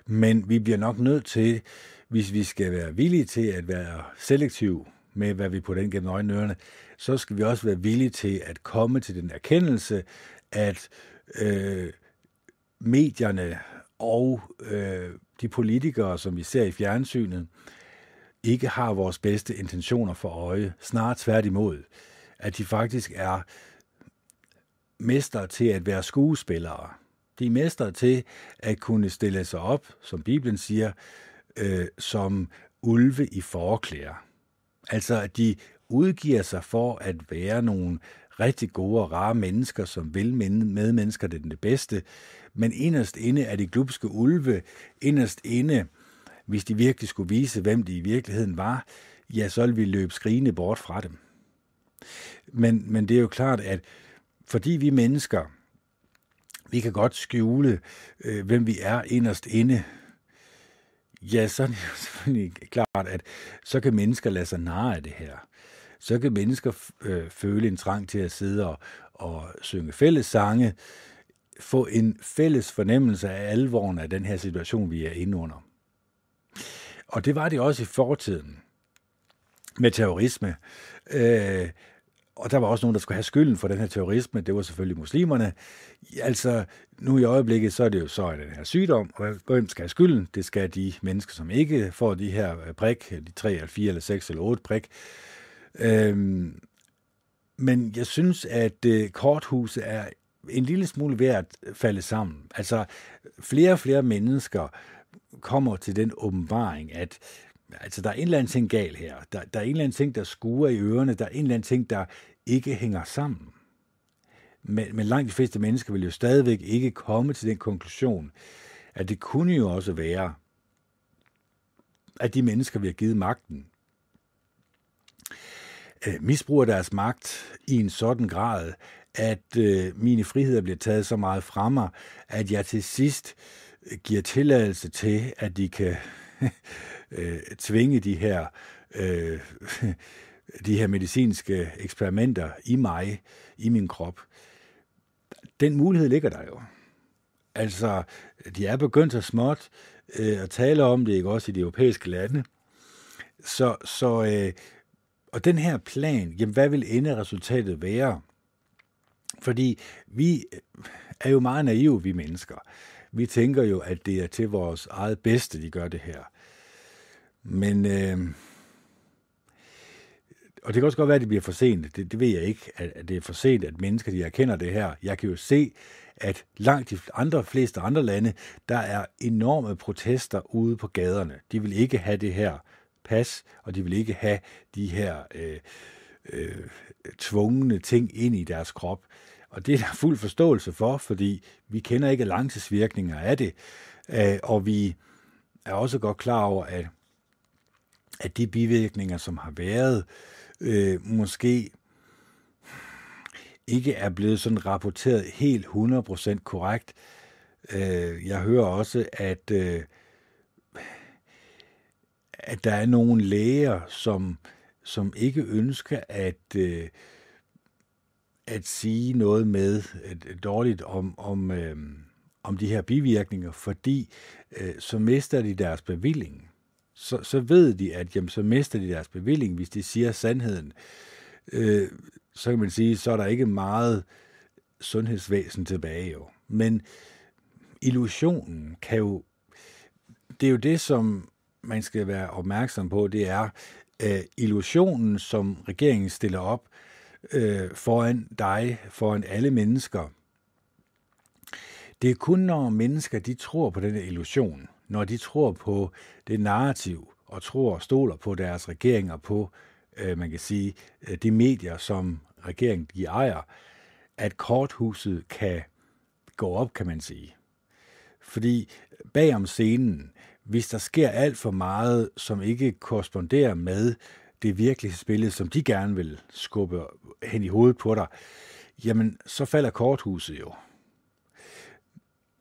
men vi bliver nok nødt til, hvis vi skal være villige til at være selektiv med, hvad vi putter ind gennem øjnene og ørerne, så skal vi også være villige til at komme til den erkendelse, at øh, medierne og øh, de politikere, som vi ser i fjernsynet, ikke har vores bedste intentioner for øje. Snarere tværtimod, at de faktisk er mester til at være skuespillere. De er mester til at kunne stille sig op, som Bibelen siger, øh, som ulve i forklæder. Altså, at de udgiver sig for at være nogle rigtig gode og rare mennesker, som vil med mennesker det er det bedste. Men inderst inde er de glubske ulve, inderst inde, hvis de virkelig skulle vise, hvem de i virkeligheden var, ja, så ville vi løbe skrigende bort fra dem. Men, men det er jo klart, at fordi vi mennesker, vi kan godt skjule, øh, hvem vi er inderst inde, ja, så er det jo selvfølgelig klart, at så kan mennesker lade sig narre af det her så kan mennesker øh, føle en trang til at sidde og, og synge fælles sange, få en fælles fornemmelse af alvoren af den her situation, vi er inde under. Og det var det også i fortiden med terrorisme. Øh, og der var også nogen, der skulle have skylden for den her terrorisme. Det var selvfølgelig muslimerne. Altså, nu i øjeblikket, så er det jo så den her sygdom, og hvem skal have skylden? Det skal de mennesker, som ikke får de her øh, prik, de 3, eller 4, eller 6, eller 8 prik. Øhm, men jeg synes, at øh, korthuset er en lille smule ved at falde sammen. Altså, flere og flere mennesker kommer til den åbenbaring, at altså, der er en eller anden ting gal her. Der, der er en eller anden ting, der skuer i ørerne. Der er en eller anden ting, der ikke hænger sammen. Men, men langt de fleste mennesker vil jo stadigvæk ikke komme til den konklusion, at det kunne jo også være, at de mennesker, vi har givet magten, øh, misbruger deres magt i en sådan grad, at øh, mine friheder bliver taget så meget fra mig, at jeg til sidst øh, giver tilladelse til, at de kan øh, tvinge de her, øh, de her medicinske eksperimenter i mig, i min krop. Den mulighed ligger der jo. Altså, de er begyndt så småt øh, at tale om det, ikke også i de europæiske lande. Så, så øh, og den her plan, jamen hvad vil resultatet være? Fordi vi øh, er jo meget naive, vi mennesker. Vi tænker jo, at det er til vores eget bedste, de gør det her. Men, øh, og det kan også godt være, at det bliver for sent. Det, det ved jeg ikke, at, det er for sent, at mennesker de erkender det her. Jeg kan jo se, at langt de andre, fleste andre lande, der er enorme protester ude på gaderne. De vil ikke have det her pas, og de vil ikke have de her øh, øh, tvungne ting ind i deres krop. Og det er der fuld forståelse for, fordi vi kender ikke langtidsvirkninger af det, øh, og vi er også godt klar over, at, at de bivirkninger, som har været, øh, måske ikke er blevet sådan rapporteret helt 100% korrekt. Øh, jeg hører også, at, øh, at der er nogle læger, som, som ikke ønsker at, øh, at sige noget med øh, dårligt om, om, øh, om de her bivirkninger, fordi øh, så mister de deres bevilling. Så, så ved de, at jamen, så mister de deres bevilling, hvis de siger sandheden. Øh, så kan man sige, så er der ikke meget sundhedsvæsen tilbage jo. Men illusionen kan jo, det er jo det, som man skal være opmærksom på, det er øh, illusionen, som regeringen stiller op øh, foran dig, foran alle mennesker. Det er kun, når mennesker de tror på den illusion, når de tror på det narrativ, og tror og stoler på deres regeringer, på, øh, man kan sige, øh, de medier, som regeringen de ejer, at korthuset kan gå op, kan man sige. Fordi bagom scenen, hvis der sker alt for meget, som ikke korresponderer med det virkelige spil, som de gerne vil skubbe hen i hovedet på dig, jamen så falder korthuset jo.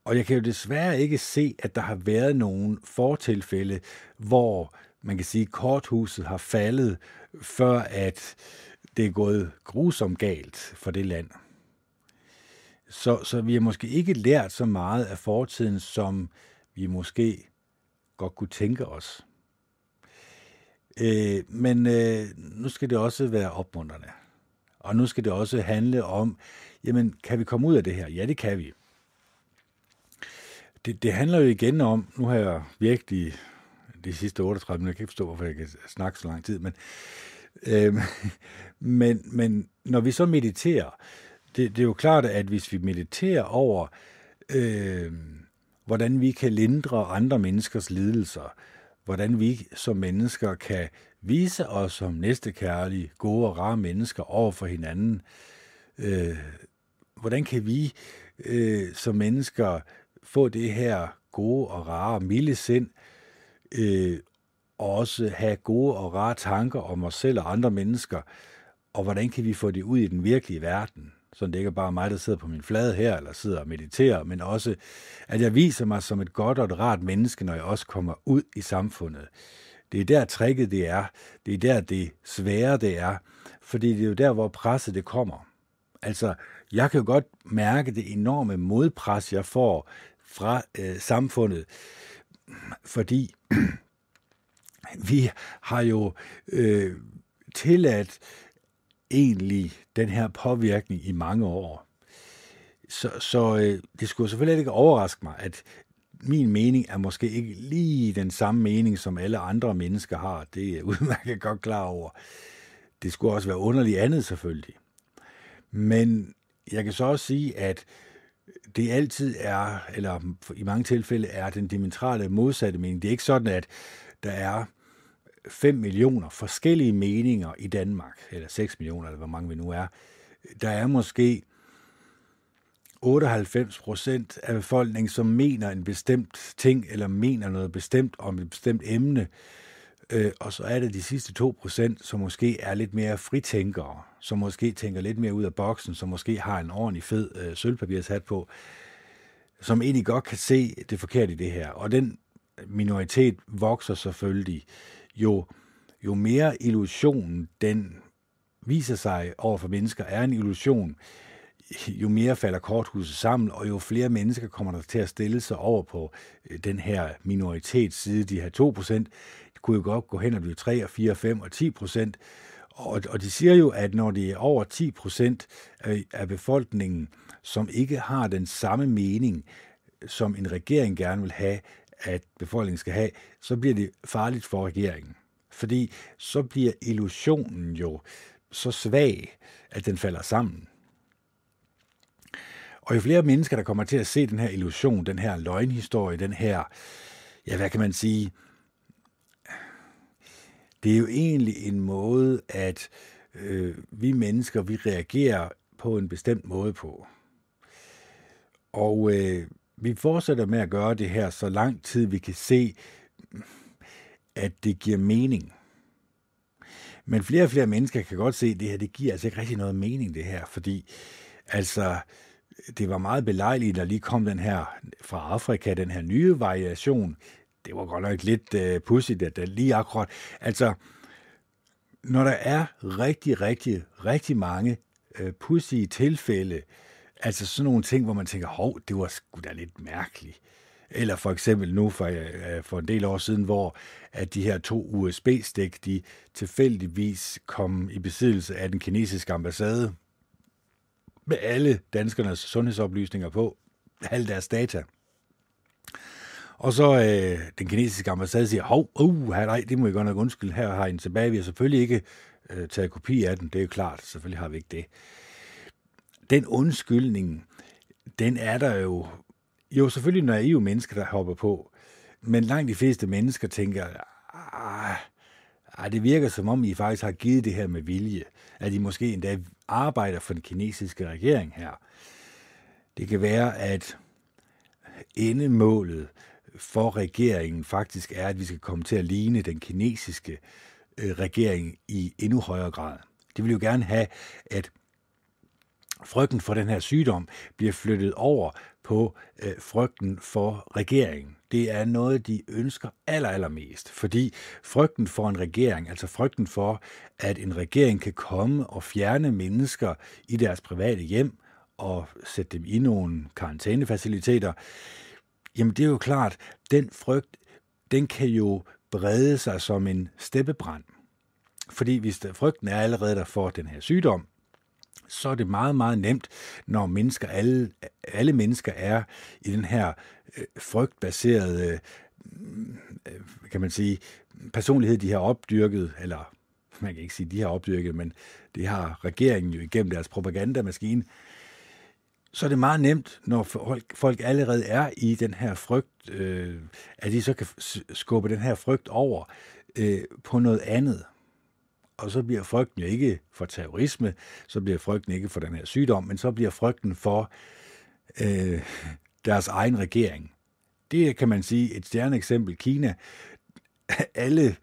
Og jeg kan jo desværre ikke se, at der har været nogen fortilfælde, hvor man kan sige, at korthuset har faldet, før at det er gået grusomt galt for det land. Så, så vi har måske ikke lært så meget af fortiden, som vi måske godt kunne tænke os. Øh, men øh, nu skal det også være opmuntrende. Og nu skal det også handle om, jamen, kan vi komme ud af det her? Ja, det kan vi. Det, det handler jo igen om, nu har jeg virkelig de sidste 38 minutter, jeg kan ikke forstå, hvorfor jeg kan snakke så lang tid, men, øh, men, men når vi så mediterer, det, det er jo klart, at hvis vi mediterer over, øh, hvordan vi kan lindre andre menneskers lidelser, hvordan vi som mennesker kan vise os som næstekærlige, gode og rare mennesker over for hinanden. Øh, hvordan kan vi øh, som mennesker få det her gode og rare, milde sind, øh, og også have gode og rare tanker om os selv og andre mennesker, og hvordan kan vi få det ud i den virkelige verden? Så det ikke er bare mig, der sidder på min flade her, eller sidder og mediterer, men også, at jeg viser mig som et godt og et rart menneske, når jeg også kommer ud i samfundet. Det er der tricket det er. Det er der det svære det er. Fordi det er jo der, hvor presset det kommer. Altså, jeg kan jo godt mærke det enorme modpres, jeg får fra øh, samfundet, fordi vi har jo øh, tilladt egentlig den her påvirkning i mange år. Så, så øh, det skulle selvfølgelig ikke overraske mig, at min mening er måske ikke lige den samme mening, som alle andre mennesker har. Det er jeg udmærket godt klar over. Det skulle også være underligt andet selvfølgelig. Men jeg kan så også sige, at det altid er, eller i mange tilfælde er den dimensionale modsatte mening. Det er ikke sådan, at der er 5 millioner forskellige meninger i Danmark, eller 6 millioner, eller hvor mange vi nu er. Der er måske 98 procent af befolkningen, som mener en bestemt ting, eller mener noget bestemt om et bestemt emne, øh, og så er det de sidste 2 procent, som måske er lidt mere fritænkere, som måske tænker lidt mere ud af boksen, som måske har en ordentlig fed øh, sølvpapirshat på, som egentlig godt kan se det forkerte i det her. Og den minoritet vokser selvfølgelig jo, jo mere illusionen den viser sig over for mennesker, er en illusion, jo mere falder korthuset sammen, og jo flere mennesker kommer der til at stille sig over på øh, den her minoritetsside. De her 2 procent kunne jo godt gå hen og blive 3, 4, 5 og 10 procent. Og, og de siger jo, at når det er over 10 procent af befolkningen, som ikke har den samme mening, som en regering gerne vil have, at befolkningen skal have, så bliver det farligt for regeringen. Fordi så bliver illusionen jo så svag, at den falder sammen. Og jo flere mennesker, der kommer til at se den her illusion, den her løgnhistorie, den her, ja, hvad kan man sige, det er jo egentlig en måde, at øh, vi mennesker, vi reagerer på en bestemt måde på. Og øh, vi fortsætter med at gøre det her, så lang tid vi kan se, at det giver mening. Men flere og flere mennesker kan godt se, at det her, det giver altså ikke rigtig noget mening, det her, fordi altså, det var meget belejligt, der lige kom den her fra Afrika, den her nye variation. Det var godt nok lidt uh, pudsigt, at der lige akkurat... Altså, når der er rigtig, rigtig, rigtig mange uh, pudsige tilfælde, altså sådan nogle ting, hvor man tænker, hov, det var sgu da lidt mærkeligt. Eller for eksempel nu for, uh, for en del år siden, hvor at de her to USB-stik, de tilfældigvis kom i besiddelse af den kinesiske ambassade, med alle danskernes sundhedsoplysninger på, alle deres data. Og så øh, den kinesiske ambassade siger, hov, uh, nej, det må I godt nok undskylde, her har I en tilbage. Vi har selvfølgelig ikke øh, taget kopi af den, det er jo klart, selvfølgelig har vi ikke det. Den undskyldning, den er der jo, jo selvfølgelig naive mennesker, der hopper på, men langt de fleste mennesker tænker, ah, ah, det virker som om, I faktisk har givet det her med vilje. At I måske endda arbejder for den kinesiske regering her. Det kan være, at endemålet for regeringen faktisk er, at vi skal komme til at ligne den kinesiske øh, regering i endnu højere grad. De vil jo gerne have, at frygten for den her sygdom bliver flyttet over på øh, frygten for regeringen. Det er noget, de ønsker aller, allermest, fordi frygten for en regering, altså frygten for, at en regering kan komme og fjerne mennesker i deres private hjem og sætte dem i nogle karantænefaciliteter, jamen det er jo klart, den frygt, den kan jo brede sig som en steppebrand. Fordi hvis frygten er allerede der for den her sygdom, så er det meget, meget nemt, når mennesker, alle, alle mennesker er i den her øh, frygtbaserede, øh, øh, kan man sige, personlighed, de har opdyrket, eller man kan ikke sige, de har opdyrket, men det har regeringen jo igennem deres propagandamaskine, så er det meget nemt, når folk, folk allerede er i den her frygt, øh, at de så kan skubbe den her frygt over øh, på noget andet og så bliver frygten jo ikke for terrorisme, så bliver frygten ikke for den her sygdom, men så bliver frygten for øh, deres egen regering. Det kan man sige et stjerneeksempel. Kina, alle,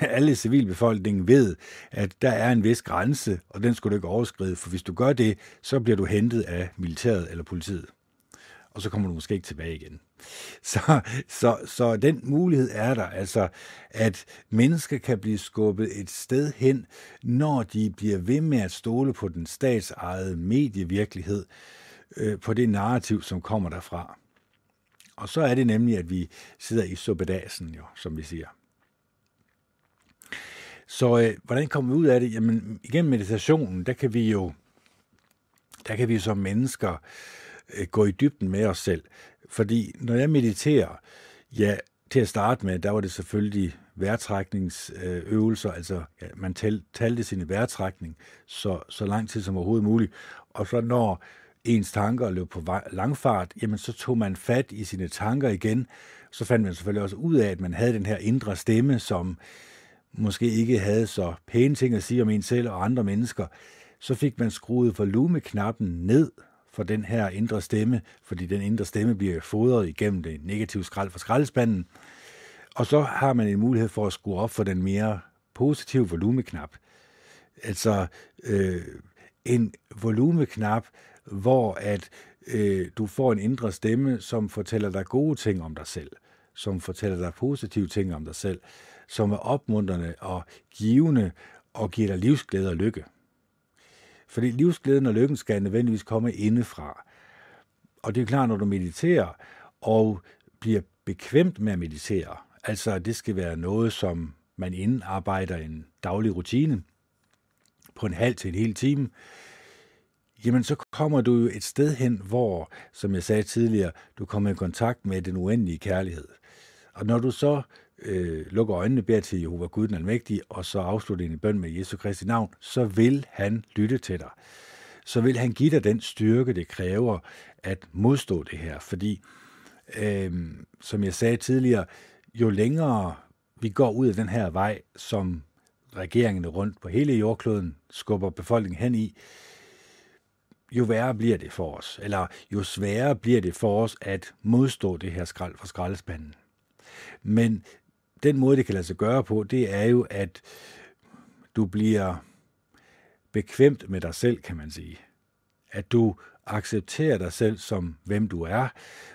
alle civilbefolkningen ved, at der er en vis grænse, og den skulle du ikke overskride, for hvis du gør det, så bliver du hentet af militæret eller politiet. Og så kommer du måske ikke tilbage igen. Så, så, så den mulighed er der, altså at mennesker kan blive skubbet et sted hen, når de bliver ved med at stole på den statsejede medievirkelighed, øh, på det narrativ, som kommer derfra. Og så er det nemlig, at vi sidder i suppedasen, jo, som vi siger. Så øh, hvordan kommer vi ud af det? Jamen, igennem meditationen, der kan vi jo, der kan vi som mennesker Øh, gå i dybden med os selv. Fordi når jeg mediterer, ja, til at starte med, der var det selvfølgelig vejrtrækningsøvelser, altså ja, man tal, talte sin vejrtrækning så, så lang tid som overhovedet muligt. Og så når ens tanker løb på langfart, jamen så tog man fat i sine tanker igen. Så fandt man selvfølgelig også ud af, at man havde den her indre stemme, som måske ikke havde så pæne ting at sige om en selv og andre mennesker. Så fik man skruet volumeknappen ned for den her indre stemme, fordi den indre stemme bliver fodret igennem det negative skrald fra skraldespanden. Og så har man en mulighed for at skrue op for den mere positive volumeknap. Altså øh, en volumeknap, hvor at øh, du får en indre stemme, som fortæller dig gode ting om dig selv, som fortæller dig positive ting om dig selv, som er opmuntrende og givende og giver dig livsglæde og lykke. Fordi livsglæden og lykken skal nødvendigvis komme indefra. Og det er klart, når du mediterer og bliver bekvemt med at meditere, altså det skal være noget, som man indarbejder en daglig rutine på en halv til en hel time, jamen så kommer du jo et sted hen, hvor, som jeg sagde tidligere, du kommer i kontakt med den uendelige kærlighed. Og når du så øh, Øh, lukker øjnene, beder til Jehova Gud den Almægtige, og så afslutter din bøn med Jesu Kristi navn, så vil han lytte til dig. Så vil han give dig den styrke, det kræver at modstå det her. Fordi, øh, som jeg sagde tidligere, jo længere vi går ud af den her vej, som regeringen rundt på hele jordkloden skubber befolkningen hen i, jo værre bliver det for os, eller jo sværere bliver det for os at modstå det her skrald fra skraldespanden. Men den måde, det kan lade sig gøre på, det er jo, at du bliver bekvemt med dig selv, kan man sige. At du accepterer dig selv som hvem du er,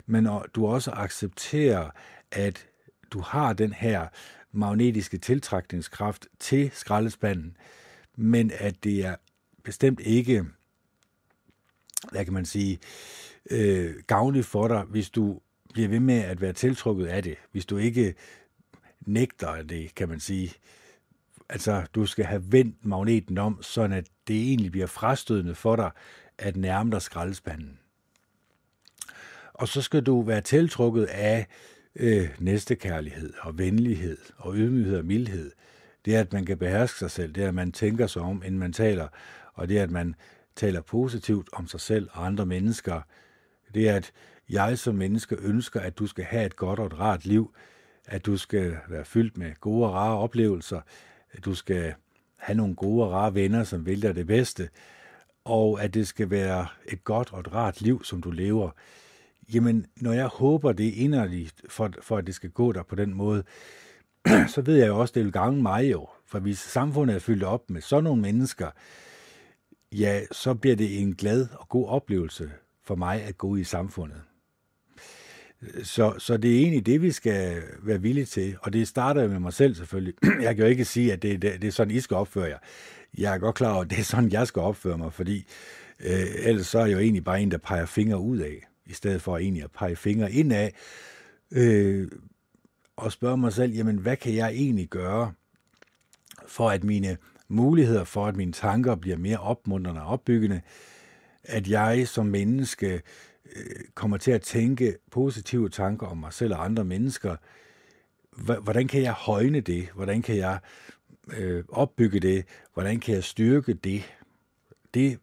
men du også accepterer, at du har den her magnetiske tiltrækningskraft til skraldespanden, men at det er bestemt ikke, hvad kan man sige, øh, gavnligt for dig, hvis du bliver ved med at være tiltrukket af det, hvis du ikke nægter det, kan man sige. Altså, du skal have vendt magneten om, så at det egentlig bliver frastødende for dig at nærme dig skraldespanden. Og så skal du være tiltrukket af øh, næstekærlighed og venlighed og ydmyghed og mildhed. Det er, at man kan beherske sig selv. Det er, at man tænker sig om, inden man taler. Og det er, at man taler positivt om sig selv og andre mennesker. Det er, at jeg som menneske ønsker, at du skal have et godt og et rart liv, at du skal være fyldt med gode og rare oplevelser, at du skal have nogle gode og rare venner, som vil dig det bedste, og at det skal være et godt og et rart liv, som du lever. Jamen, når jeg håber det inderligt, for, for at det skal gå der på den måde, så ved jeg jo også, at det vil gange mig jo. For hvis samfundet er fyldt op med sådan nogle mennesker, ja, så bliver det en glad og god oplevelse for mig at gå i samfundet. Så, så det er egentlig det, vi skal være villige til, og det starter jo med mig selv selvfølgelig. Jeg kan jo ikke sige, at det, det, det er sådan, I skal opføre jer. Jeg er godt klar over, at det er sådan, jeg skal opføre mig, fordi øh, ellers så er jeg jo egentlig bare en, der peger fingre ud af, i stedet for egentlig at pege fingre ind af, øh, og spørge mig selv, jamen hvad kan jeg egentlig gøre, for at mine muligheder for, at mine tanker bliver mere opmuntrende og opbyggende, at jeg som menneske Øh, kommer til at tænke positive tanker om mig selv og andre mennesker, hvordan kan jeg højne det? Hvordan kan jeg øh, opbygge det? Hvordan kan jeg styrke det? det?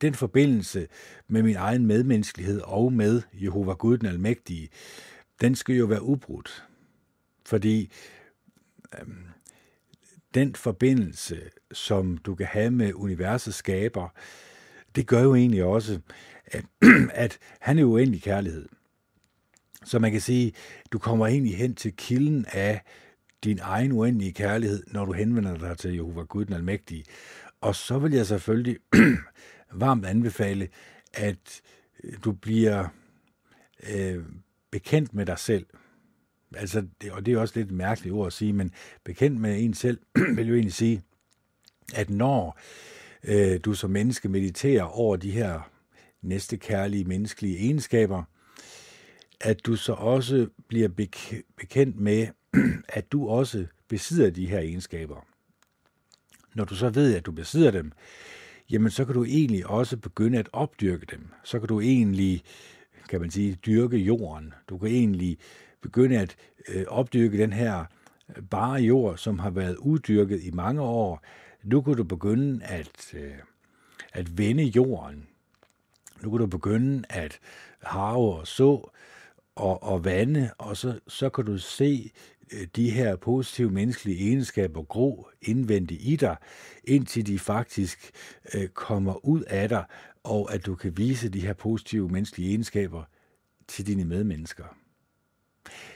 Den forbindelse med min egen medmenneskelighed og med Jehova Gud den Almægtige, den skal jo være ubrudt. Fordi øh, den forbindelse, som du kan have med universets skaber, det gør jo egentlig også, at, han er uendelig kærlighed. Så man kan sige, du kommer egentlig hen til kilden af din egen uendelige kærlighed, når du henvender dig til Jehova Gud den Almægtige. Og så vil jeg selvfølgelig varmt anbefale, at øh, du bliver øh, bekendt med dig selv. Altså, det, og det er også lidt et mærkeligt ord at sige, men bekendt med en selv vil jo egentlig sige, at når øh, du som menneske mediterer over de her næste kærlige menneskelige egenskaber, at du så også bliver bekendt med, at du også besidder de her egenskaber. når du så ved, at du besidder dem, jamen så kan du egentlig også begynde at opdyrke dem. Så kan du egentlig, kan man sige, dyrke jorden. Du kan egentlig begynde at øh, opdyrke den her øh, bare jord, som har været uddyrket i mange år. Nu kan du begynde at, øh, at vende jorden. Nu kan du begynde at harve og så og, og vande, og så, så kan du se øh, de her positive menneskelige egenskaber gro indvendigt i dig, indtil de faktisk øh, kommer ud af dig, og at du kan vise de her positive menneskelige egenskaber til dine medmennesker.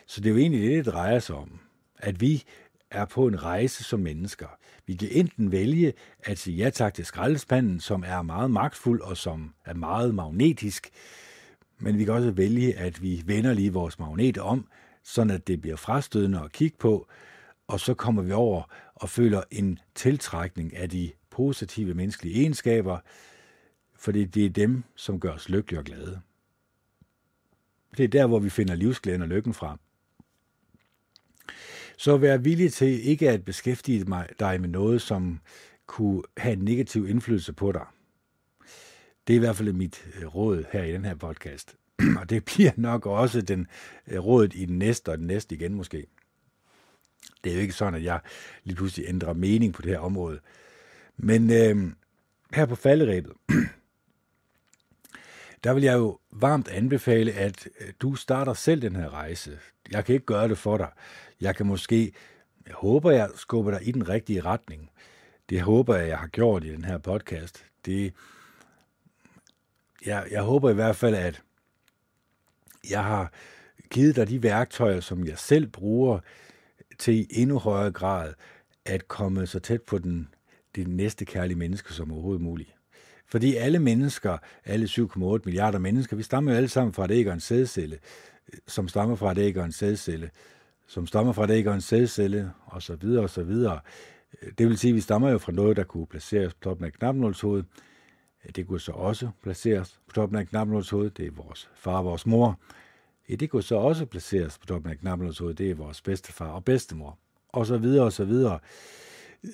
Så det er jo egentlig det, det drejer sig om. At vi er på en rejse som mennesker. Vi kan enten vælge at sige ja tak til skraldespanden, som er meget magtfuld og som er meget magnetisk, men vi kan også vælge, at vi vender lige vores magnet om, sådan at det bliver frastødende at kigge på, og så kommer vi over og føler en tiltrækning af de positive menneskelige egenskaber, fordi det er dem, som gør os lykkelige og glade. Det er der, hvor vi finder livsglæden og lykken fra. Så vær villig til ikke at beskæftige dig med noget, som kunne have en negativ indflydelse på dig. Det er i hvert fald mit øh, råd her i den her podcast. Og det bliver nok også den øh, rådet i den næste og den næste igen måske. Det er jo ikke sådan, at jeg lige pludselig ændrer mening på det her område. Men øh, her på falderæbet, der vil jeg jo varmt anbefale, at øh, du starter selv den her rejse. Jeg kan ikke gøre det for dig. Jeg kan måske, jeg håber, jeg skubber dig i den rigtige retning. Det håber jeg, jeg har gjort i den her podcast. Det, jeg, jeg håber i hvert fald, at jeg har givet dig de værktøjer, som jeg selv bruger til i endnu højere grad at komme så tæt på den, det næste kærlige menneske som overhovedet muligt. Fordi alle mennesker, alle 7,8 milliarder mennesker, vi stammer jo alle sammen fra et æg og en sædcelle, som stammer fra et sædcelle, som stammer fra et og sædcelle, og så videre og så videre. Det vil sige, at vi stammer jo fra noget, der kunne placeres på toppen af knapnålshovedet. Det kunne så også placeres på toppen af knapnålshovedet. Det er vores far og vores mor. Det kunne så også placeres på toppen af knapnålshovedet. Det er vores bedstefar og bedstemor. Og så videre og så videre.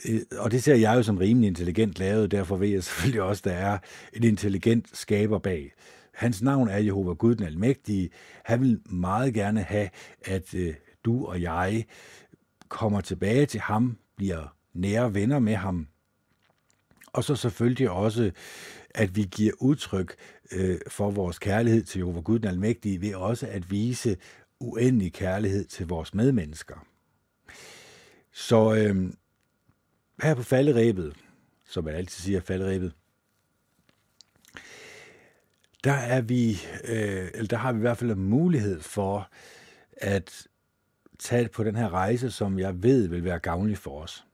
Øh, og det ser jeg jo som rimelig intelligent lavet, derfor ved jeg selvfølgelig også, at der er et intelligent skaber bag. Hans navn er Jehova Gud den Almægtige. Han vil meget gerne have, at øh, du og jeg kommer tilbage til ham, bliver nære venner med ham, og så selvfølgelig også, at vi giver udtryk øh, for vores kærlighed til Jehova Gud den Almægtige ved også at vise uendelig kærlighed til vores medmennesker. Så øh, her på falderæbet, som man altid siger, falderæbet, der er vi, øh, eller der har vi i hvert fald en mulighed for at tage på den her rejse, som jeg ved vil være gavnlig for os.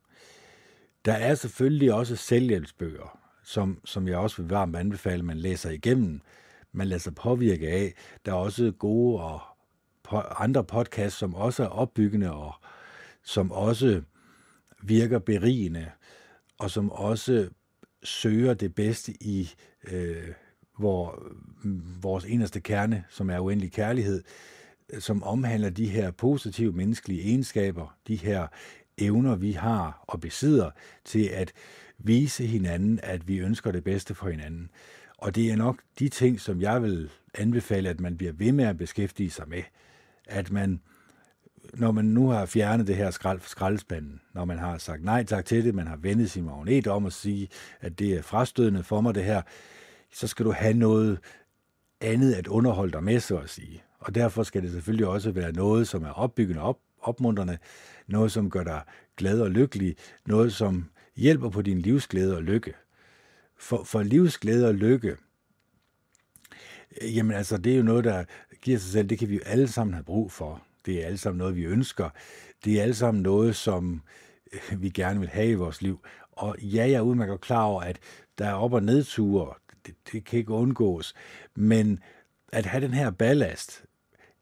Der er selvfølgelig også selvhjælpsbøger, som, som jeg også vil varmt anbefale, man læser igennem. Man lader sig påvirke af. Der er også gode og andre podcasts, som også er opbyggende og som også virker berigende, og som også søger det bedste i øh, hvor, vores eneste kerne, som er uendelig kærlighed, som omhandler de her positive menneskelige egenskaber, de her evner, vi har og besidder til at vise hinanden, at vi ønsker det bedste for hinanden. Og det er nok de ting, som jeg vil anbefale, at man bliver ved med at beskæftige sig med. At man når man nu har fjernet det her skrald fra skraldespanden, når man har sagt nej tak til det, man har vendet sin magnet om at sige, at det er frastødende for mig det her, så skal du have noget andet at underholde dig med, så at sige. Og derfor skal det selvfølgelig også være noget, som er opbyggende op, opmuntrende, noget, som gør dig glad og lykkelig, noget, som hjælper på din livsglæde og lykke. For, for livsglæde og lykke, jamen altså, det er jo noget, der giver sig selv, det kan vi jo alle sammen have brug for. Det er alle sammen noget, vi ønsker. Det er alle sammen noget, som øh, vi gerne vil have i vores liv. Og ja, jeg er udmærket klar over, at der er op- og nedture. Det, det kan ikke undgås. Men at have den her ballast,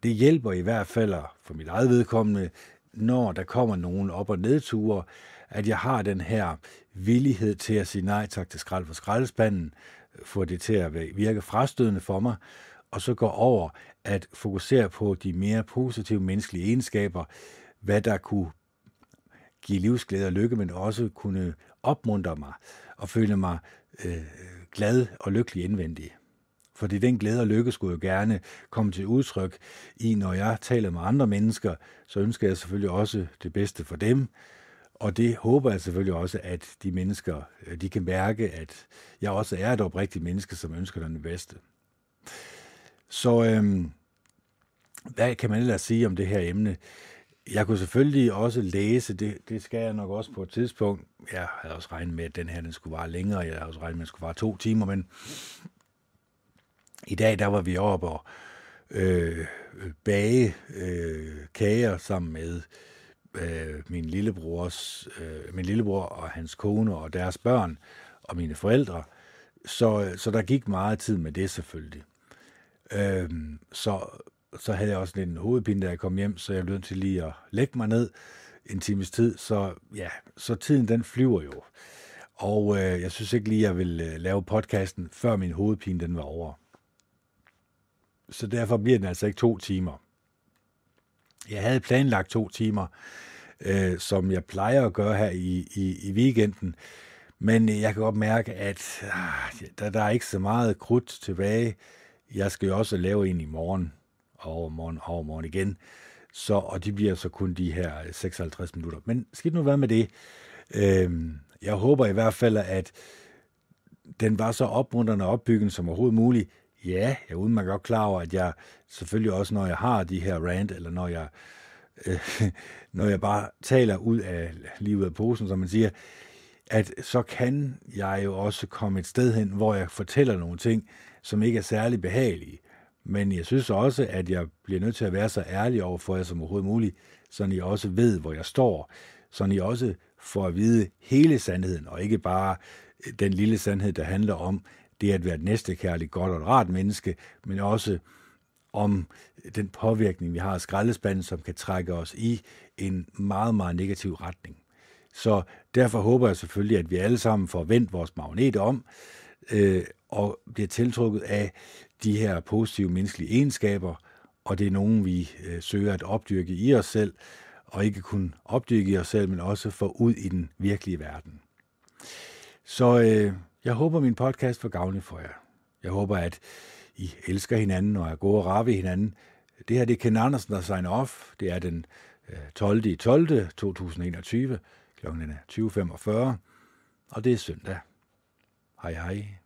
det hjælper i hvert fald for mit eget vedkommende, når der kommer nogen op- og nedture, at jeg har den her villighed til at sige nej tak til skrald for skraldespanden, få det til at virke frastødende for mig, og så gå over at fokusere på de mere positive menneskelige egenskaber, hvad der kunne give livsglæde og lykke, men også kunne opmuntre mig og føle mig øh, glad og lykkelig indvendig. Fordi den glæde og lykke skulle jo gerne komme til udtryk i, når jeg taler med andre mennesker, så ønsker jeg selvfølgelig også det bedste for dem. Og det håber jeg selvfølgelig også, at de mennesker, de kan mærke, at jeg også er et oprigtigt menneske, som ønsker dem det bedste. Så øhm, hvad kan man ellers sige om det her emne? Jeg kunne selvfølgelig også læse, det, det skal jeg nok også på et tidspunkt. Jeg havde også regnet med, at den her den skulle vare længere. Jeg havde også regnet med, at den skulle vare to timer, men i dag der var vi oppe og øh, bage øh, kager sammen med øh, min lillebrors, øh, min lillebror og hans kone og deres børn og mine forældre. Så, så der gik meget tid med det selvfølgelig. Øh, så, så havde jeg også lidt en hovedpine, da jeg kom hjem, så jeg blev nødt til lige at lægge mig ned en times tid. Så ja, så tiden den flyver jo. Og øh, jeg synes ikke lige, jeg vil øh, lave podcasten, før min hovedpine den var over. Så derfor bliver den altså ikke to timer. Jeg havde planlagt to timer, øh, som jeg plejer at gøre her i, i, i weekenden. Men øh, jeg kan godt mærke, at ah, der, der er ikke så meget krudt tilbage. Jeg skal jo også lave en i morgen, overmorgen, overmorgen igen. Så, og de bliver så kun de her 56 minutter. Men skidt nu være med det. Øhm, jeg håber i hvert fald, at den var så opmuntrende og opbyggende som overhovedet muligt. Ja, jeg er udmærket godt klar over, at jeg selvfølgelig også, når jeg har de her rant, eller når jeg, øh, når jeg bare taler ud af livet af posen, som man siger, at så kan jeg jo også komme et sted hen, hvor jeg fortæller nogle ting, som ikke er særlig behagelige. Men jeg synes også, at jeg bliver nødt til at være så ærlig over for jer som overhovedet muligt, så I også ved, hvor jeg står. Så I også får at vide hele sandheden, og ikke bare øh, den lille sandhed, der handler om, det at være et næstekærligt, godt og rart menneske, men også om den påvirkning, vi har af skraldespanden, som kan trække os i en meget, meget negativ retning. Så derfor håber jeg selvfølgelig, at vi alle sammen får vendt vores magnet om, øh, og bliver tiltrukket af de her positive menneskelige egenskaber, og det er nogen, vi øh, søger at opdyrke i os selv, og ikke kun opdyrke i os selv, men også få ud i den virkelige verden. Så øh, jeg håber, min podcast var gavnlig for jer. Jeg håber, at I elsker hinanden og er gode og rare ved hinanden. Det her det er Ken Andersen, der signer off. Det er den 12. 12. 2021 kl. 20.45, og det er søndag. Hej hej.